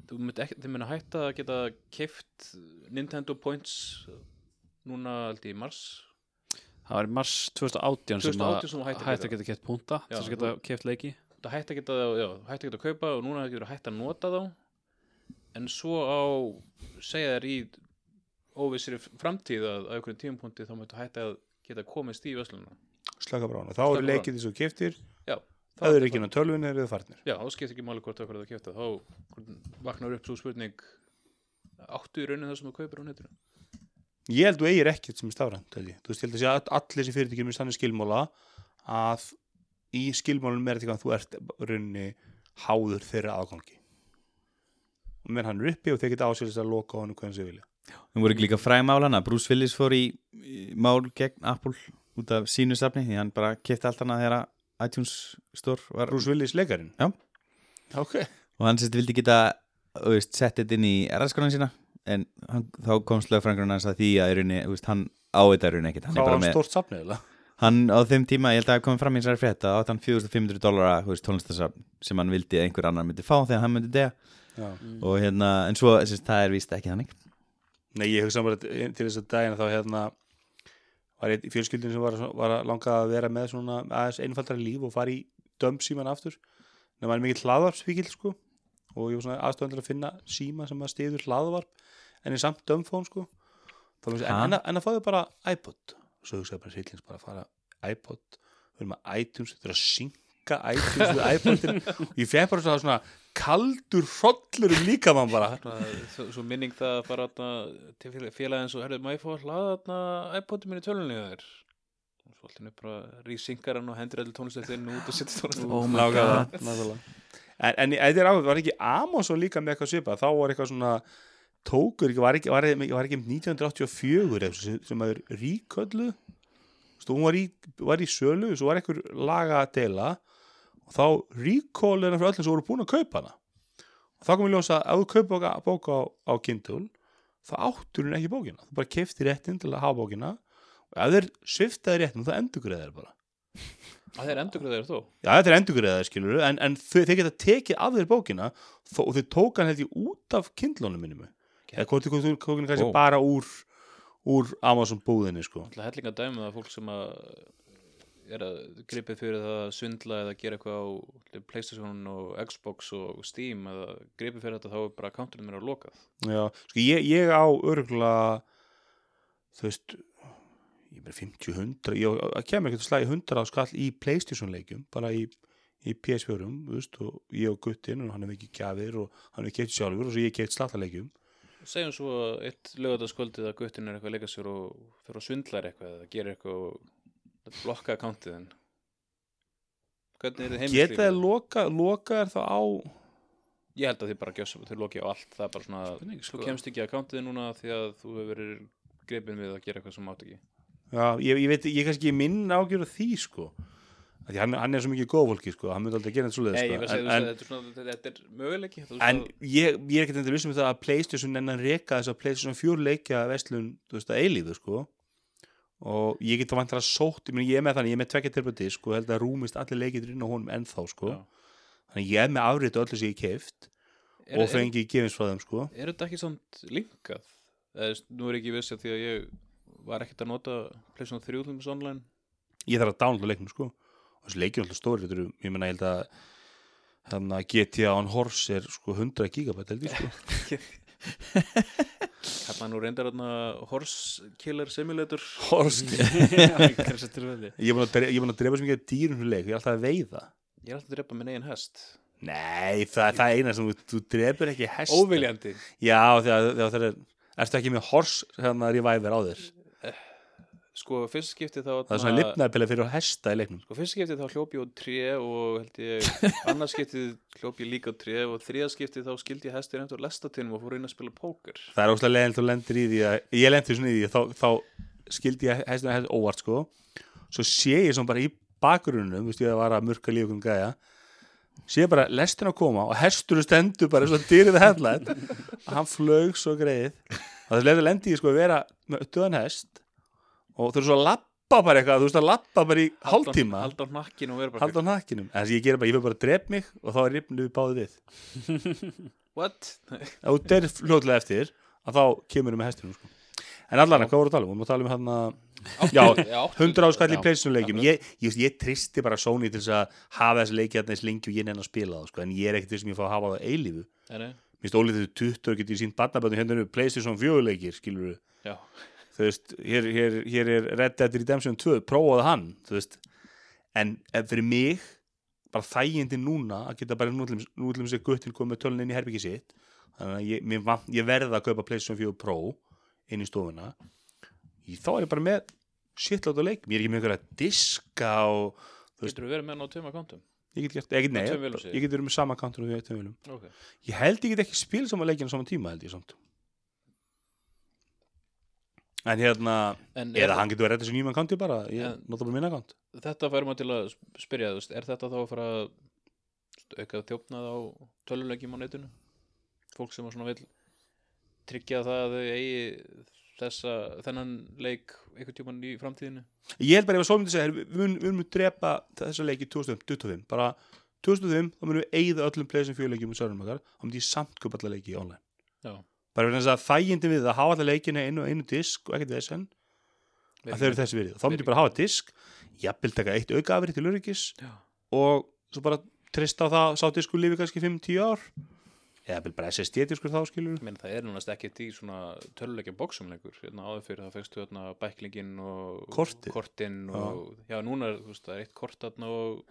þú mynd ekki, þið mynda hætta að geta keift Nintendo Points núna aldrei í mars. Það var í mars 2018 sem 2018 sem þú að hættir að geta. keft punta þess að geta keft leiki. það hætti að geta, já, hætti að geta að kaupa og núna getur hætti að nota þá. En svo á segja þær í óvissri framtíð að á einhverjum tímapunkti þá mættu hætti að geta komist í Vesluna slaka bara á hana, þá á leikið þessu keftir já, það eru ekki inn á tölvunni eru þið farnir. Já, þá skipt ekki máli hvort það er að kjöfta þá vaknar upp svo spurning áttu í raunin það sem þú kaupir á netinu? Ég held þú eigir ekkert sem er stafrænt held ég. þú veist, ég held að sé að allir þessi fyrirtækjum er þannig skilmála að í skilmálunum er þetta að þú ert í rauninni háður þeirra aðgangi. Og menn hann er uppi og þeir geta ásýrðist að loka á hann hvernig þeir vilja. Það voru ekki líka fræg mál hana Bruce Willis fór í, mál gegn Apple út af sínu safni því hann bara kefti allt hana þegar iTunes Store var Bruce Willis leikarinn Já. ok, og hann sérst vildi geta sett þetta inn í erðaskonan sína en hann, þá komst lögfrængurinn hans að því að rauninni, veist, hann á þetta í rauninni ekkert hann, hvað er var hann með, stórt safnið eða? hann á þeim tíma, ég held að það komið fram í þessari frétta átt hann 4500 dólara tónlistasafn sem hann vildi að einhver annar myndi fá þegar hann myndi dega Já. og hérna, en svo, sérst, það er víst ekki þannig Nei, ég hugsa bara til þess að dagina þá hérna var einn í fjölskyldin sem var, var að langa að vera með svona aðeins einfaldara líf og fara í dömp síman aftur. En það var mikill hlaðvarpsvíkil sko. Og ég var svona aðstofendur að finna síma sem að stiður hlaðvarp en í samt dömfón sko. En, en, en að fáðu bara iPod. Svo hugsaði bara sýtlins bara að fara iPod, við erum að iTunes þetta er að synka iTunes við iPodin. Og ég fekk bara svona kaldur hrollur um líka mann bara svo, svo minning það að fara til félag- félagin svo, herrðu, maður ég fá að hlaða iPod-i minni tölunni þér. Svo alltaf bara rísingar hann og hendur allir tónlistöðin út og setja tónlistöðin Oh. En, þetta er áhuga, var ekki Amazon líka með eitthvað svipað, þá var eitthvað svona tókur, ekki- var ekki, var ekki, var ekki 1984 eða sem, sem er ríköllu hún var í, var í sölu, svo var eitthvað laga að deila og þá ríkól er fyrir öllum sem voru búin að kaupa hana. Og þá kom ég ljósa að ef þú kaupa bóka á, á Kindle þá áttur hún ekki bókina, þú bara kefti réttin til að hafa bókina. Og ef þeir sviftaði réttin þá endur þeir bara. Að þeir endur þér þó? Já, þetta er endurgriðaði, skilur en, en þau, þeir geta tekið af þér bókina þó, og þau tók hann held ég út af kindlónum minnum eða hvort þau tók hann kannski bara úr úr Amazon búðinni, sko alltaf hellinga dæmi um það fólk sem að er að gripið fyrir það að sundla eða gera eitthvað á Playstation og Xbox og Steam eða gripið fyrir þetta þá er bara kánturinn mér á lokað. Já, sko ég, ég á örgla þú veist ég er bara 50-100 ég kemur ekkert slagi 100 á skall í Playstation leikum bara í, í PS4-um og ég og guttinn og hann hefur ekki gafir og hann hefur keitt sjálfur og svo ég keitt slata leikum Segjum svo eitt lögadaskvöldið að guttinn er eitthvað að leika sér og fyrir að sundla eitthvað eða gera eitthvað og blokka accountið en hvernig er þið Geta þeir heimilislífið? loka, loka er þá á Ég held að þið bara gjössum, þau loki á allt það er bara svona, Spurning, þú sko. kemst ekki að accountið núna því að þú hefur verið gripin við að gera eitthvað sem átt ekki Já, ég, ég veit, ég kannski minn ágjör því, sko Af Því hann, hann er svo mikið góðfólki, sko, hann myndi aldrei gera þetta svoleiðis, Nei, sko. ég var að segja, en, en, þetta, er svona, þetta, þetta er möguleiki þetta er en ég, ég er ekkert endur vissum það að Playstation enn að reka þess að Playstation 4 leikja vestlun, þú veist, að eilífu, sko og ég get það vantar að sótt ég, ég er með þannig, ég er með tvekja tilbæti, sko held að rúmist allir leikir inn á honum ennþá, sko. Þannig ég er með afritu öllu sem ég keift er, og er, fengi gefins frá þeim, sko. Er þetta ekki samt linkað? Veist, nú er ekki viss að því að ég var ekkert að nota PlayStation 3 útlumins online. Ég þarf að downloada leiknum, sko. Og þessi leikir er alltaf stóri, ég menna, ég held að þannig að GTA on Horse er sko 100 gigabæt, held ég, sko Kallar nú reyndar Horse Killer Simulator. Horse, Veli ég er búin að drepa svo mikið af dýrum fyrir leik, ég er alltaf að veiða. Ég er alltaf að drepa minn eigin hest. Nei, það er það eina sem þú, drefur ekki hest. Óviljandi. Já, þegar, það er Ertu ekki með hors hérna reviver á þér Sko, fyrst skipti þá Það er svona lifnaðpilla fyrir hesta í leiknum. Sko, fyrst skipti þá hljóp ég á tré og held ég, annars skipti hljóp ég líka á tré og þriða skipti þá skildi ég hesti reynd á lestatinum og fór inn að spila póker. Það er óslega leiðilegt og lendir í því að Ég lendi svona í því að þá, þá skildi ég hestina hest óvart sko. Svo sé ég svona bara í bakgrunnum Þú veist ég að vara að murka lífum gæja Sé bara lestin að koma og hesturinn stendur bara eins og dýrið og hann flög svo greið. Og það lendi í sko að vera með döðan hest og þau eru svo að lappa bara eitthvað þú veist að lappa bara í hálftíma. Halda á og bara halda á nakkinum en þess að ég gera bara, ég vil bara drep mig og þá er ripnu báðið við. What? ef þú deyrir fljótlega eftir að þá kemur með hestinum sko. en allan, hvað voru að tala um? Við vorum að tala um hann að já, Já, 100 áskall í Já, pleysinu leikjum. Ég, ég, ég tristi bara Sony til að hafa þessi leiki hérna eins lengi og ég nenn að spila það sko. en ég er ekkert þess að ég fá að hafa það eilífu. Nei, nei, Mér finnst ólítið 20 og getur sínt barnaböndum hérna eru PlayStation 4 leikir skilur við já þú veist, hér, hér, hér er Red Dead Redemption 2, prófaði hann þú veist, en ef fyrir mig bara þægindi núna að geta bara nútlum sér guttin komið tölun inn í herbyggi sitt. Þannig að ég, mér vant, ég verða að kaupa PlayStation 4 Pro inn í stofuna. Í, þá er ég bara með shitlátt á leik, ég er ekki með einhverja diska og þú veist, Getur þú verið með hann á tveim akkántum? ég get gert, ég get, nei, Á ég get verið með sama kantur og við tveim vélum. Ok. Ég held ég get ekki spil saman leikina saman tíma held ég samt en hérna En er, eða hann getur verið þetta sem nýjum kanti bara ég En- nota bara minna kant þetta færum að til að sp- spyrja veist, er þetta þá að fara að auka þjófnað á tölulegjum á netinu? Fólk sem að svona vil tryggja það að þau eigi þessa, þennan leik einhvern tímann í framtíðinu? ég held bara ef að svo myndi segja við munum, munum drepa þessa leiki 2025 bara 2005 þá munum við eigða öllum 4 leikjum og sörnum okkar þá myndi ég samt köpa alla leiki online Já. Bara fyrir þess að þægindi við að hafa alla leikina einu og einu disk og ekkert þess en að þau eru þessi virði. Þá myndi ég bara hafa disk jafnvel taka eitt auka afrið til öryggis Já. og svo bara trista á það sá disku lífi kannski 5-10 ár. Eða vel bara SSD diskur þá skilur Menn, það er núnast ekkert í svona töluleikja bóksum lengur. Hérna áður fyrir það fegstu hérna bæklingin og Kortið. kortin og já, núna er, veist, það er eitt kort þarna og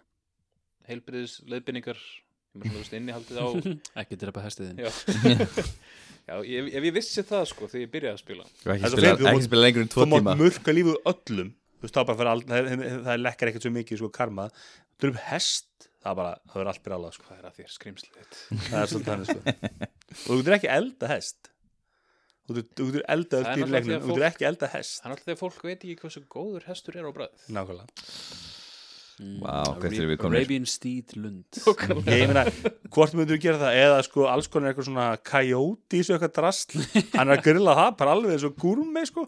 heilbriðis er veist, innihaldið á Ekki drepa hestiðin já, ef, ef ég vissi það sko þegar ég byrjaði að spila. Og ekki Það er svo spila, þú ekki spila lengur en tvo þú mátt tíma? mörka lífið öllum. Þú veist fyrir all, það, það, það lekkar ekkert svo mikið sko karma. Þú erum hest það er bara, það er allt byrja alveg sko. Hvað er að þér skrimslið það er svolítið þannig sko. Og þú getur ekki elda hest. Þú getur- þú elda Það öll í náttúrulega leiknum því að þú getur ekki elda hest. Það er alltaf þegar fólk veit ekki hversu góður hestur er á bræð nákvæmlega Við komnir? Arabian Steed Lund. Ég meina, hvort myndur gera það? Eða sko alls konar eitthvað svona coyote í svo eitthvað drasl. Hann er að grilla það bara alveg eins og gúrmi sko.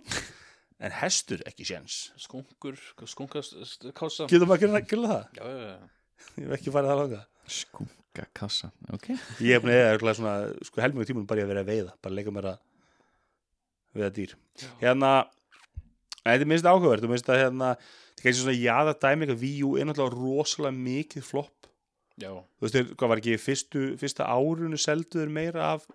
En hestur ekki séns. Skunkur, skunkast kása getur maður að grilla það? já, já, já. ég hef ekki farið það langa Skunga kassa, ok. Ég hef búin að eða örugglega svona, sko helmingu tímunum bara ég að vera að veiða, bara leika mér að veiða dýr. Hérna, þetta er minnst áhugavert, þú minnst að hérna, þetta er kannski svona jaða dæmi, eitthvað VU er náttúrulega rosalega mikið flopp. já. Þú veist, þeir- hvað var ekki, fyrstu, fyrsta árunu selduður meira af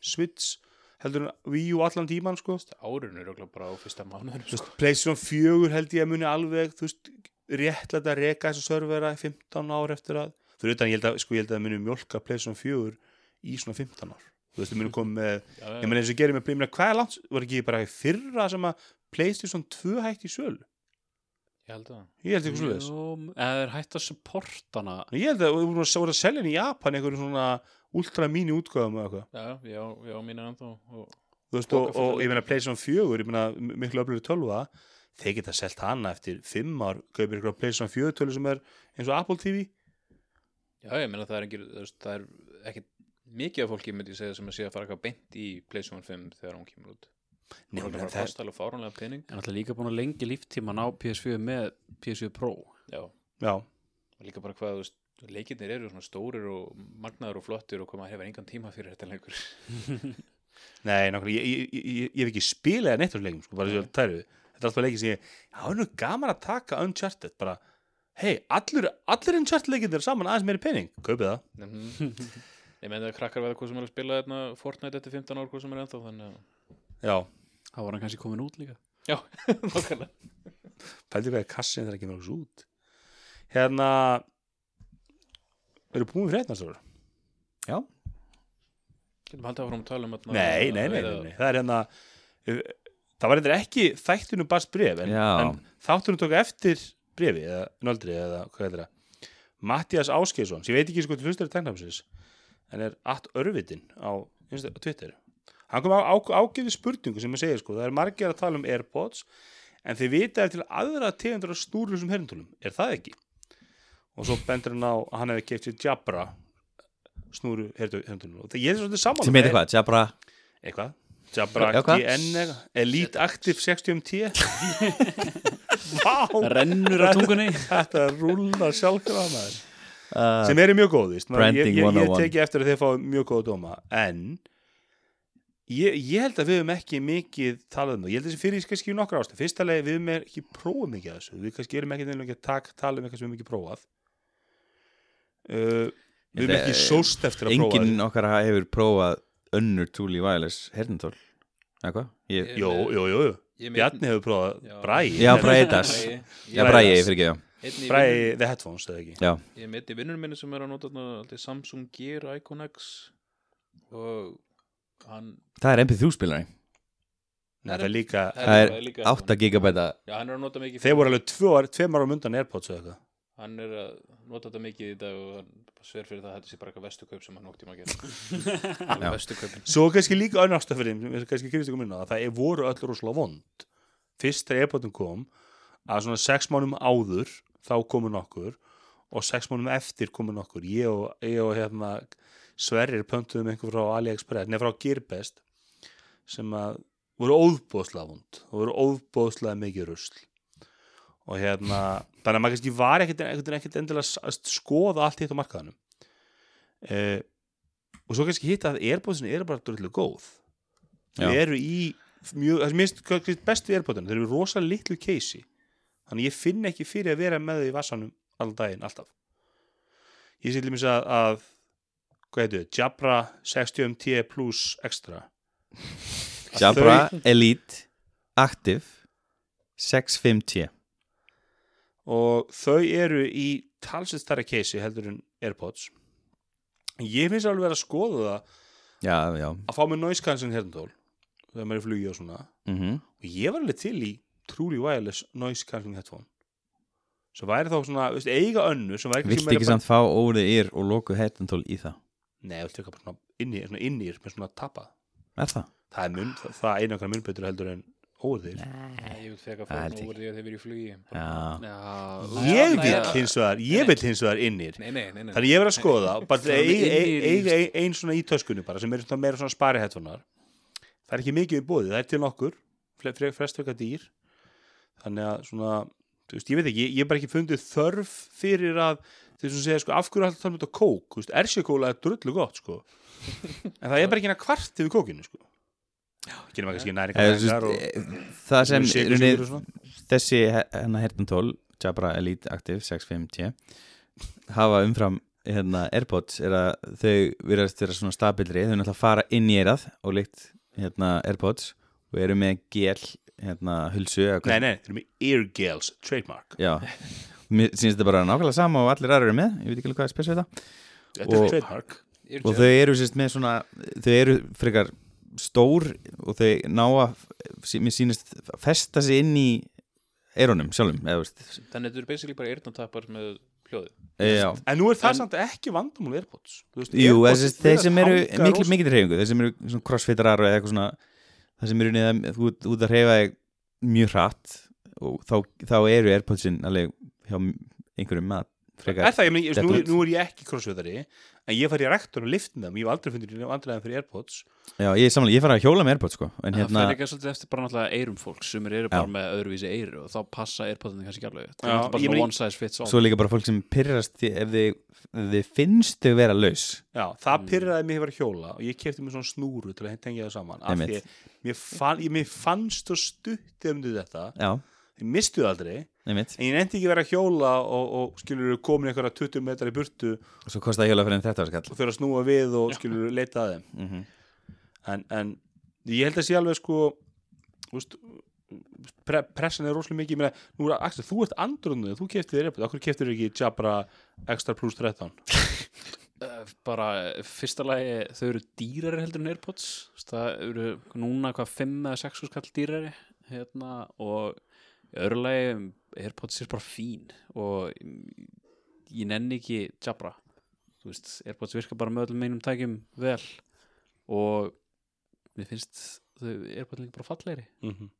Switch, heldur en VU allan tíman, sko. árun er örugglega bara á fyrsta mánuður Þú sko. veist, PlayStation 4 held ég að muni alveg, þú veist, réttlega að reka þessu servera í 15 ár eftir að, fyrir utan, ég held að, sko, ég held að það muni mjólka PlayStation 4 í svona 15 ár. Þú veist, það muni komið með ég meina eins og gerir með hvað er langt var ekki bara fyrra sem að Playstation 2 hætti í sölu? Ég held að ég held eitthvað svoleiðis. Jú, eða þeir hægt að supportana ég held að þú voru að- selja henni í Japan einhverjum svona ultra mini útgáðum og eitthvað. Já, já, já, mínu ennþá og Þú veist, og, og ég meina. Playstation 4 ég meina miklu öflöru tölva þeir geta selt hana eftir 5 ár kaupir ykkur Playstation 4 tölu sem er eins og Apple TV já, ég meina það er ekki er, það er ekki mikið af fólki myndi ég segja sem að sé að fara eitthvað beint í PlayStation 5 þegar hún kemur út Nei, hún er menn það, alltaf líka búin að lengi líftíman á PS4 með PS4 Pro. Já, já, líka bara hvað, þú veist, leikirnir eru svona stórir og magnaður og flottir og koma að hefur engan tíma fyrir þetta leikur nei, nákvæmlega ég, ég, ég, ég hef ekki spilað neitt á leikum, sko, bara þessu tæru þetta er alltaf leikið sem ég, það er nú gaman að taka Uncharted, bara, hei, allir allir Uncharted leikir saman aðeins meiri pening kaupið það. Mhm. ég meina að krakkar veða hvað sem er að spila þetta Fortnite eftir 15 ár hvað sem er ennþá þannig að Já, Það var hann kannski komin út líka. Já, nákvæmlega. Pældi hvað er kassin þegar ekki mjög út? Hérna Eru búin við frétnastóður? Já, getum haldið áfram að tala um þarna. Nei, nei, nei, nei, nei, það er hérna uh, Það var eitthvað ekki þættunum barst bref en, Já. en þáttunum tók eftir brefi eða nöldri eða hvað er það Mattias Áskeisson, sem ég veit ekki sko til hlustur en er allt örvitin á, á Twitter hann kom á, á ágæði spurningu sem ég segir sko, það er margir að tala um Airpods en þið vita ef til aðra tegundur af stúrlusum herntólum, er það ekki? og svo bendur hann á að hann hefði keift sér Jabra snúru herntólum og það ég er svolítið saman sem heitir hvað, Jabra? Eitthvað? Jabra? GN Elite Active 60MT Vá! Rennur á tungunni. Þetta rúlar sjálfkrafa maður. Uh, sem eru mjög góð víst. Maður- ég, ég, ég 101. teki eftir að þeir fá mjög góða dóma. En ég, ég held að við höfum ekki mikið talað um það, ég held að þessi fyrir kannski í nokkra ástu, fyrsta leið við höfum ekki prófað mikið af þessu, við kannski erum ekki nefnilega að tak, tala um eitthvað sem við höfum ekki prófað. Uh, við höfum ekki sóst eftir að prófa Enginn okkar hefur prófað önnur túl í wireless hernintól Eða hvað? Ég, jú, jú. Ég með- Bjarni hefur prófað Já. Bræi Já. Bragi. Já, Ég- Bragi, fyrir ekki, já vinnunum- the headphones eða ekki? Já, Ég meti vinnur minni sem er að nota Samsung Gear Icon X og hann það er MP3 spilari. Nei, það er líka, Það er líka 8 gigabæta. Já, hann er að nota mikið þeir voru alveg tvö ár, tveim ára mundan Airpods eða eitthvað. Hann er að nota þetta mikið í dag og hann sver fyrir það að þetta sé bara eitthvað vestu kaup sem hann nótt tíma að gera. Svo kannski líka er á það er voru öll rosalega vond. Fyrst þegar Airpodin kom að svona sex mánum áður þá komu nokkur og sex mánum eftir komu nokkur. Ég og, ég og hérna Sverrir pöntuðum einhver frá AliExpress nefnir frá Gearbest sem að voru óðbóðslega vond og voru óðbóðslega mikið rusl. Og hérna þannig að maður kannski var ekkert, ekkert, ekkert endilega að skoða allt hitt á markaðanum eh, og svo kannski hitt að Airpodsinu eru bara dröllu góð. Já. eru í mjög, það sem minnst kannski best við Airpodsinu, þau eru í rosa litlu keisi þannig ég finn ekki fyrir að vera með þau í vassanum allan daginn, alltaf. Ég sé til mér að, að hvað heitir þau, Jabra 60MT plus extra. Jabra Elite Active 650 og þau eru í talsett stærra keisi heldur en Airpods. Ég finnst alveg að skoða það Já, já. að fá með noise cancelling herndól þegar maður er í flugi og svona. Mm og ég var alveg til í truly wireless noise cancelling headphone sem væri þá svona, veist, eiga önnu sem væri Viltu ekki samt fá óðið ír og loku heitantól í það? Nei, viltu ekki bara svona innir með svona tappa? Er það? það er mun, það, einu okkar munbetur heldur en óðir Nei, ég vil feka úr því að þeir verið í flugi. Ég vil hins vegar, ég vil hins vegar nei. þannig ég verið að skoða eiga með ein, innir í- ein, ein, ein svona í töskunni bara sem er svona meira svona spari headphonear það er ekki mikið í bóði, það er til nokkur fle- fre- flest frekar dýr. Þannig að svona, þú veist, ég veit ekki ég hef bara ekki fundið þörf fyrir að þeir sem segja, sko, af hverju er alltaf talað um þetta kók, þú veist, ersjökóla er drullu gott, sko. En það er bara ekki hérna kvart yfir kókinu, sko. Ekki og veist, eh, það sem svona. þessi hérna heyrnantól Jabra Elite Active 650 hafa umfram hérna Airpods er að þau virðast vera svona stabilri, þau náttúrulega fara inn í eirað og líkt hérna Airpods og eru með gel hérna hulsu eða hvað- nei, nei, þeir eru með ear gels, trademark. Já, mér syns þetta bara nákvæmlega sama og allir aðra eru með, ég veit ekki alveg hvað er spes við það. Þetta er Og- trademark. Ear og þau eru sérst með svona þau eru frekar stór og þau ná að sí- mér sýnist festa sig inn í eirunum sjálfum eða, veist, Þannig þetta eru basically bara eyrnatappar með hljóði e, já. en nú er það En- samt ekki vandamál Airpods. Þú veist, Jú, Airpods þessi, þeir sem eru mikil, mikil reyfingu þeir sem eru svona crossfitarar eða eitthvað svona það sem eru niður, þú ert að reyfa þig mjög hratt og þá, þá eru Airpodsin alveg hjá einhverjum mat frekar. Er það, ég meni, nú, Definite. nú er ég ekki crossfitari en ég fari í rektor og lift með þeim. Ég hef aldrei fundið vandræðan fyrir Airpods. Já, ég samanlega, ég fara að hjóla með Airpods sko en Það hérna, fer ekki svolítið eftir bara náttúrulega eyrum fólk sem eru bara Já. með öðruvísi eyru og þá passa eyrpodinu kannski ekki alveg. Það er bara ég svona one size fits all. Svo líka bara fólk sem pyrrast í- ef þið, ef þið finnst þau vera laus. Já, það pyrraði mig hefur að hjóla og ég kefti mér svona snúru til að tengja það saman af því mér, fann, ég, mér fannst og stutti um þetta. Já, ég mistu það aldrei nefnitt en ég nefndi ekki vera að hjóla og, og skilur komin einhverja 20 metrar í burtu. Og svo kostaði hjóla fyrir en þetta skall. Og fyrir að snúa við og skilur leita að þeim. Mm -hmm. en, en ég held að sé alveg sko úst, pre, pressan er rosalega mikið. Ég meina, nú er Axel, þú ert andrundu þú keftir þér eitthvað, okkur keftir ekki Jabra Extra Plus 13 Uh, bara fyrsta lagi þau eru dýrari heldur en Airpods. Það eru núna hvað 5 eða 6 skall dýrari hérna, og í öðru lagi Airpods er bara fín og mm, ég nenni ekki Jabra. Þú veist, Airpods virka bara með öllum meinum tækjum vel og mér finnst Airpods líka bara fallegri. Mm -hmm.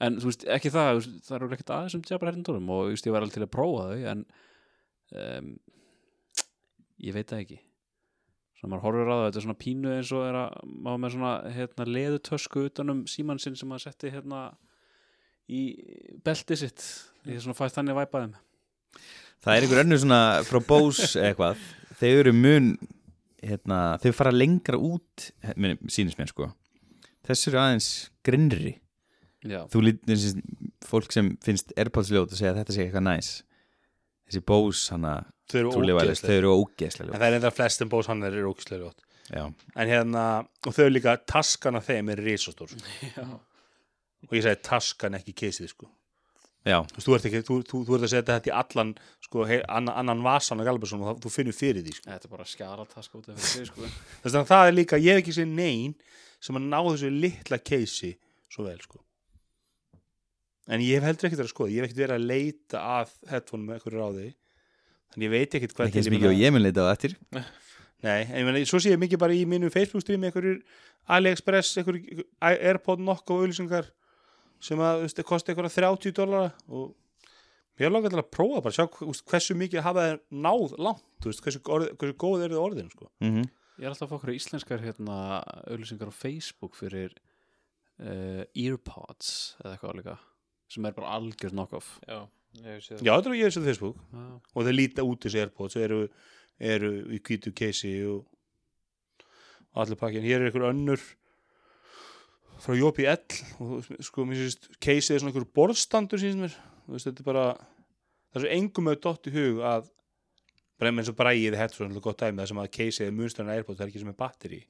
en þú veist, ekki það, það eru ekkert aðeins um Jabra herndórum og veist, ég var alveg til að prófa þau en um, ég veit það ekki. Svona maður horfir á það, þetta er svona pínu eins og er að maður með svona hérna, leðutösku utanum símann sinn sem maður setti hérna í beltið sitt. Ég er svona fæst þannig væpaðum Það er einhver önnur svona frá Bose eitthvað. Þau eru mun hérna, Þau fara lengra út meni, Sýnist mér sko. Þessu eru aðeins grinnri. Já, Þú lítur þessi fólk sem finnst Airpods ljót og segja að þetta sé eitthvað næs. Þessi Bose hana þau eru ógeðslega eru ógeðslega en það er enda flestum bós hann er ógeðslega en hérna, og þau líka taskan af þeim er risastór. Já. Og ég segi taskan ekki keisið sko. já, þú, ert ekki, þú, þú, þú ert að setja þetta í allan sko, hei, annan, annan vasan af og það, þú finnur fyrir því sko. þetta er bara skjarataska út af sig sko. þess að það er líka, ég hef ekki séð neyn sem að ná þessu litla keisi svo vel sko. en ég hef heldur ekkert að skoða ég hef ekkert verið að leita að headphone með eitthvað ráði þannig ég veit ekkert hvað ekki mikið og ég mun leita á eftir Nei, en ég meina, svo sé ég mikið bara í mínu Facebook stream einhverjur AliExpress, einhverjur Airpod nokkuð auðlýsingar sem að, þú veist, kosti einhverja 30 dólara og mér er langar til að prófa bara, sjá þú veist, hversu mikið hafa þeir náð langt, þú veist, hversu, orð, hversu góð eru þið orðin, sko. mm ég er alltaf að fá okkur íslenskar hérna, auðlýsingar á Facebook fyrir uh, Earpods eða eitthvað líka sem er bara algjörð knock-off Já, ég hef séð Já, þetta er ég þessu Facebook Já. og þeir líta út þessi Airpods, eru, eru í kvítu keisi og allir pakkin. Hér er einhver önnur frá JPL og sko, mér sést, keisi er svona einhver borðstandur síðan mér, þú veist, þetta er bara það er svo engum með dott í hug að bara eins og bræðið headphone er gott dæmi það sem að keisið munsturinn að Airpods það er ekki sem er batteri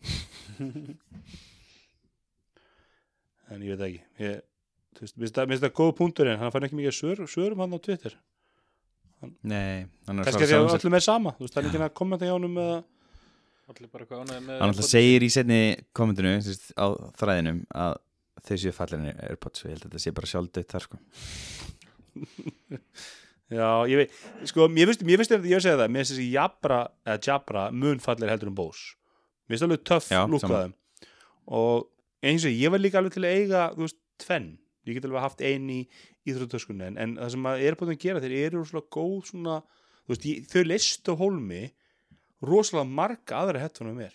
en ég veit það ekki. Ég, þú veist, það, minnst það góð punktur en hann fann ekki mikið svör, svörum hann á Twitter. Nei, hann er kannski að því að öllum er sama þú veist, það er ekki að kommenta hjá honum eða Allir bara hvað ánægði með Hann alltaf segir í setni kommentinu sérst, á þræðinum að þau séu fallinni Airpods og ég held að þetta sé bara sjálfdeitt þar sko. Já, ég veit, sko, mér finnst, þetta, ég vil segja það, mér finnst þessi Jabra, eða Jabra, mun fallir heldur um Bose. Mér finnst alveg töff Já, lúk að sama. þeim. Og eins og ég var líka alveg til að eiga, þú veist, tvenn. Ég get alveg haft ein í íþróttöskunni, en, en það sem að er búin að gera, þeir eru rosalega góð svona, þú veist, ég, þau leist á hólmi rosalega marga aðra hettunum mér.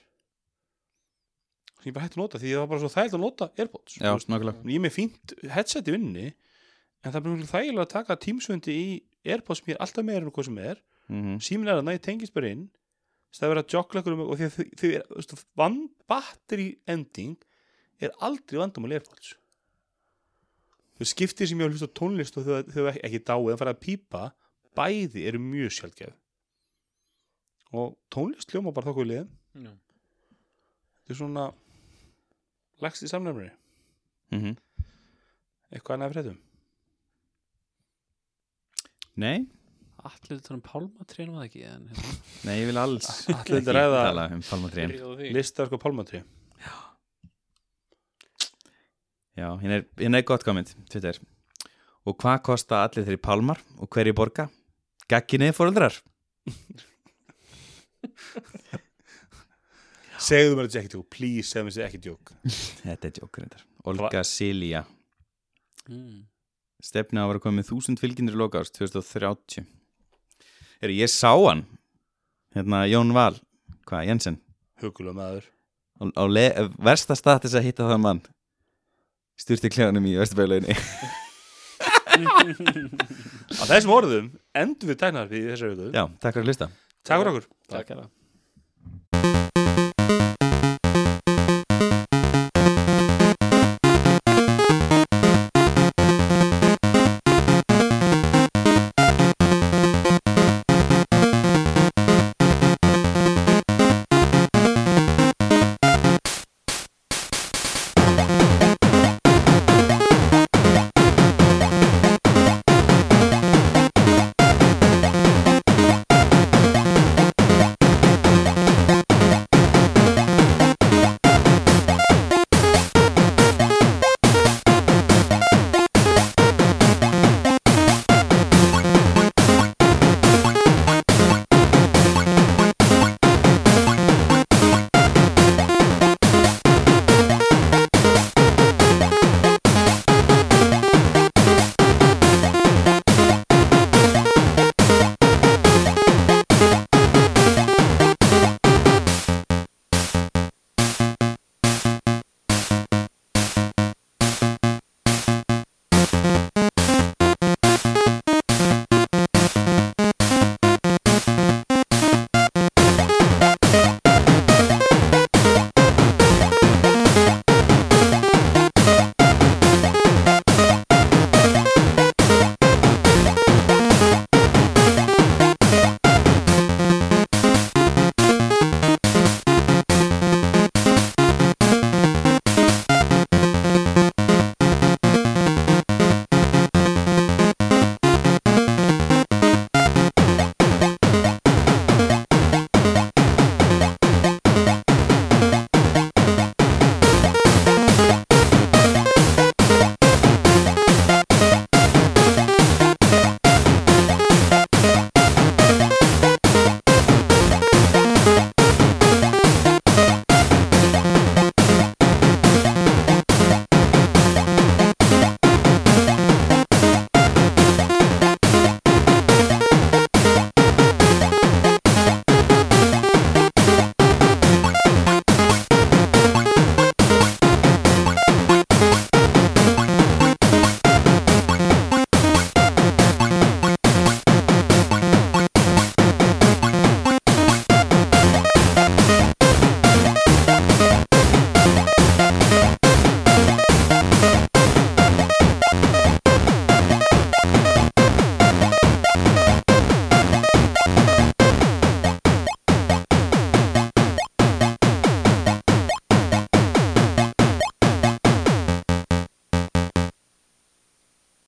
Sem ég bara hætti að nota, því það var bara svo þægilt að nota Airpods. Já, ég er með fínt headset í vinninni en það er bara þægilega að taka tímsvöndi í Airpods mér alltaf meira en hvað sem er. Mm símin er að næ tengist bara inn. Það er að joggla ykkur um og því að þau, er, battery ending er aldrei vandamál Airpods. Þau skiptir sem ég að hlusta á tónlist og þau, ekki, dáið en fara að pípa bæði eru mjög sjálfgef og tónlist hljóma bara þokkuð Já. þetta er svona lagst í samnefnari -hmm. eitthvað annað þetta Nei, Allir þetta um pálmatrén var það ekki en, hérna. nei, ég vil alls Allir ekki ræða- tala um því. listar sko pálmatri Já, hérna er, hérna er gott komment Twitter Og hvað kosta allir þeirri pálmar og hverju borga? Gagginni fóruldrar segðu mér þetta sé ekki tjók, please segðu mér þetta sé ekki tjók Þetta er djókur reyndar. Olga Silja. Mm. Stefni á að vera komið með þúsund fylgjendur í loka árs 2030 Heru, Ég sá hann. Hérna Jón Val. Hvað, Jensen? Hugulega maður. Á, versta stað til þess að hitta þann mann. Styrti klefanum í Vesturbæðuleginni á þessum orðum endum við tæknar við þessari viku. Já, takk fyrir að hlusta takk fyrir okkur. Takk hérna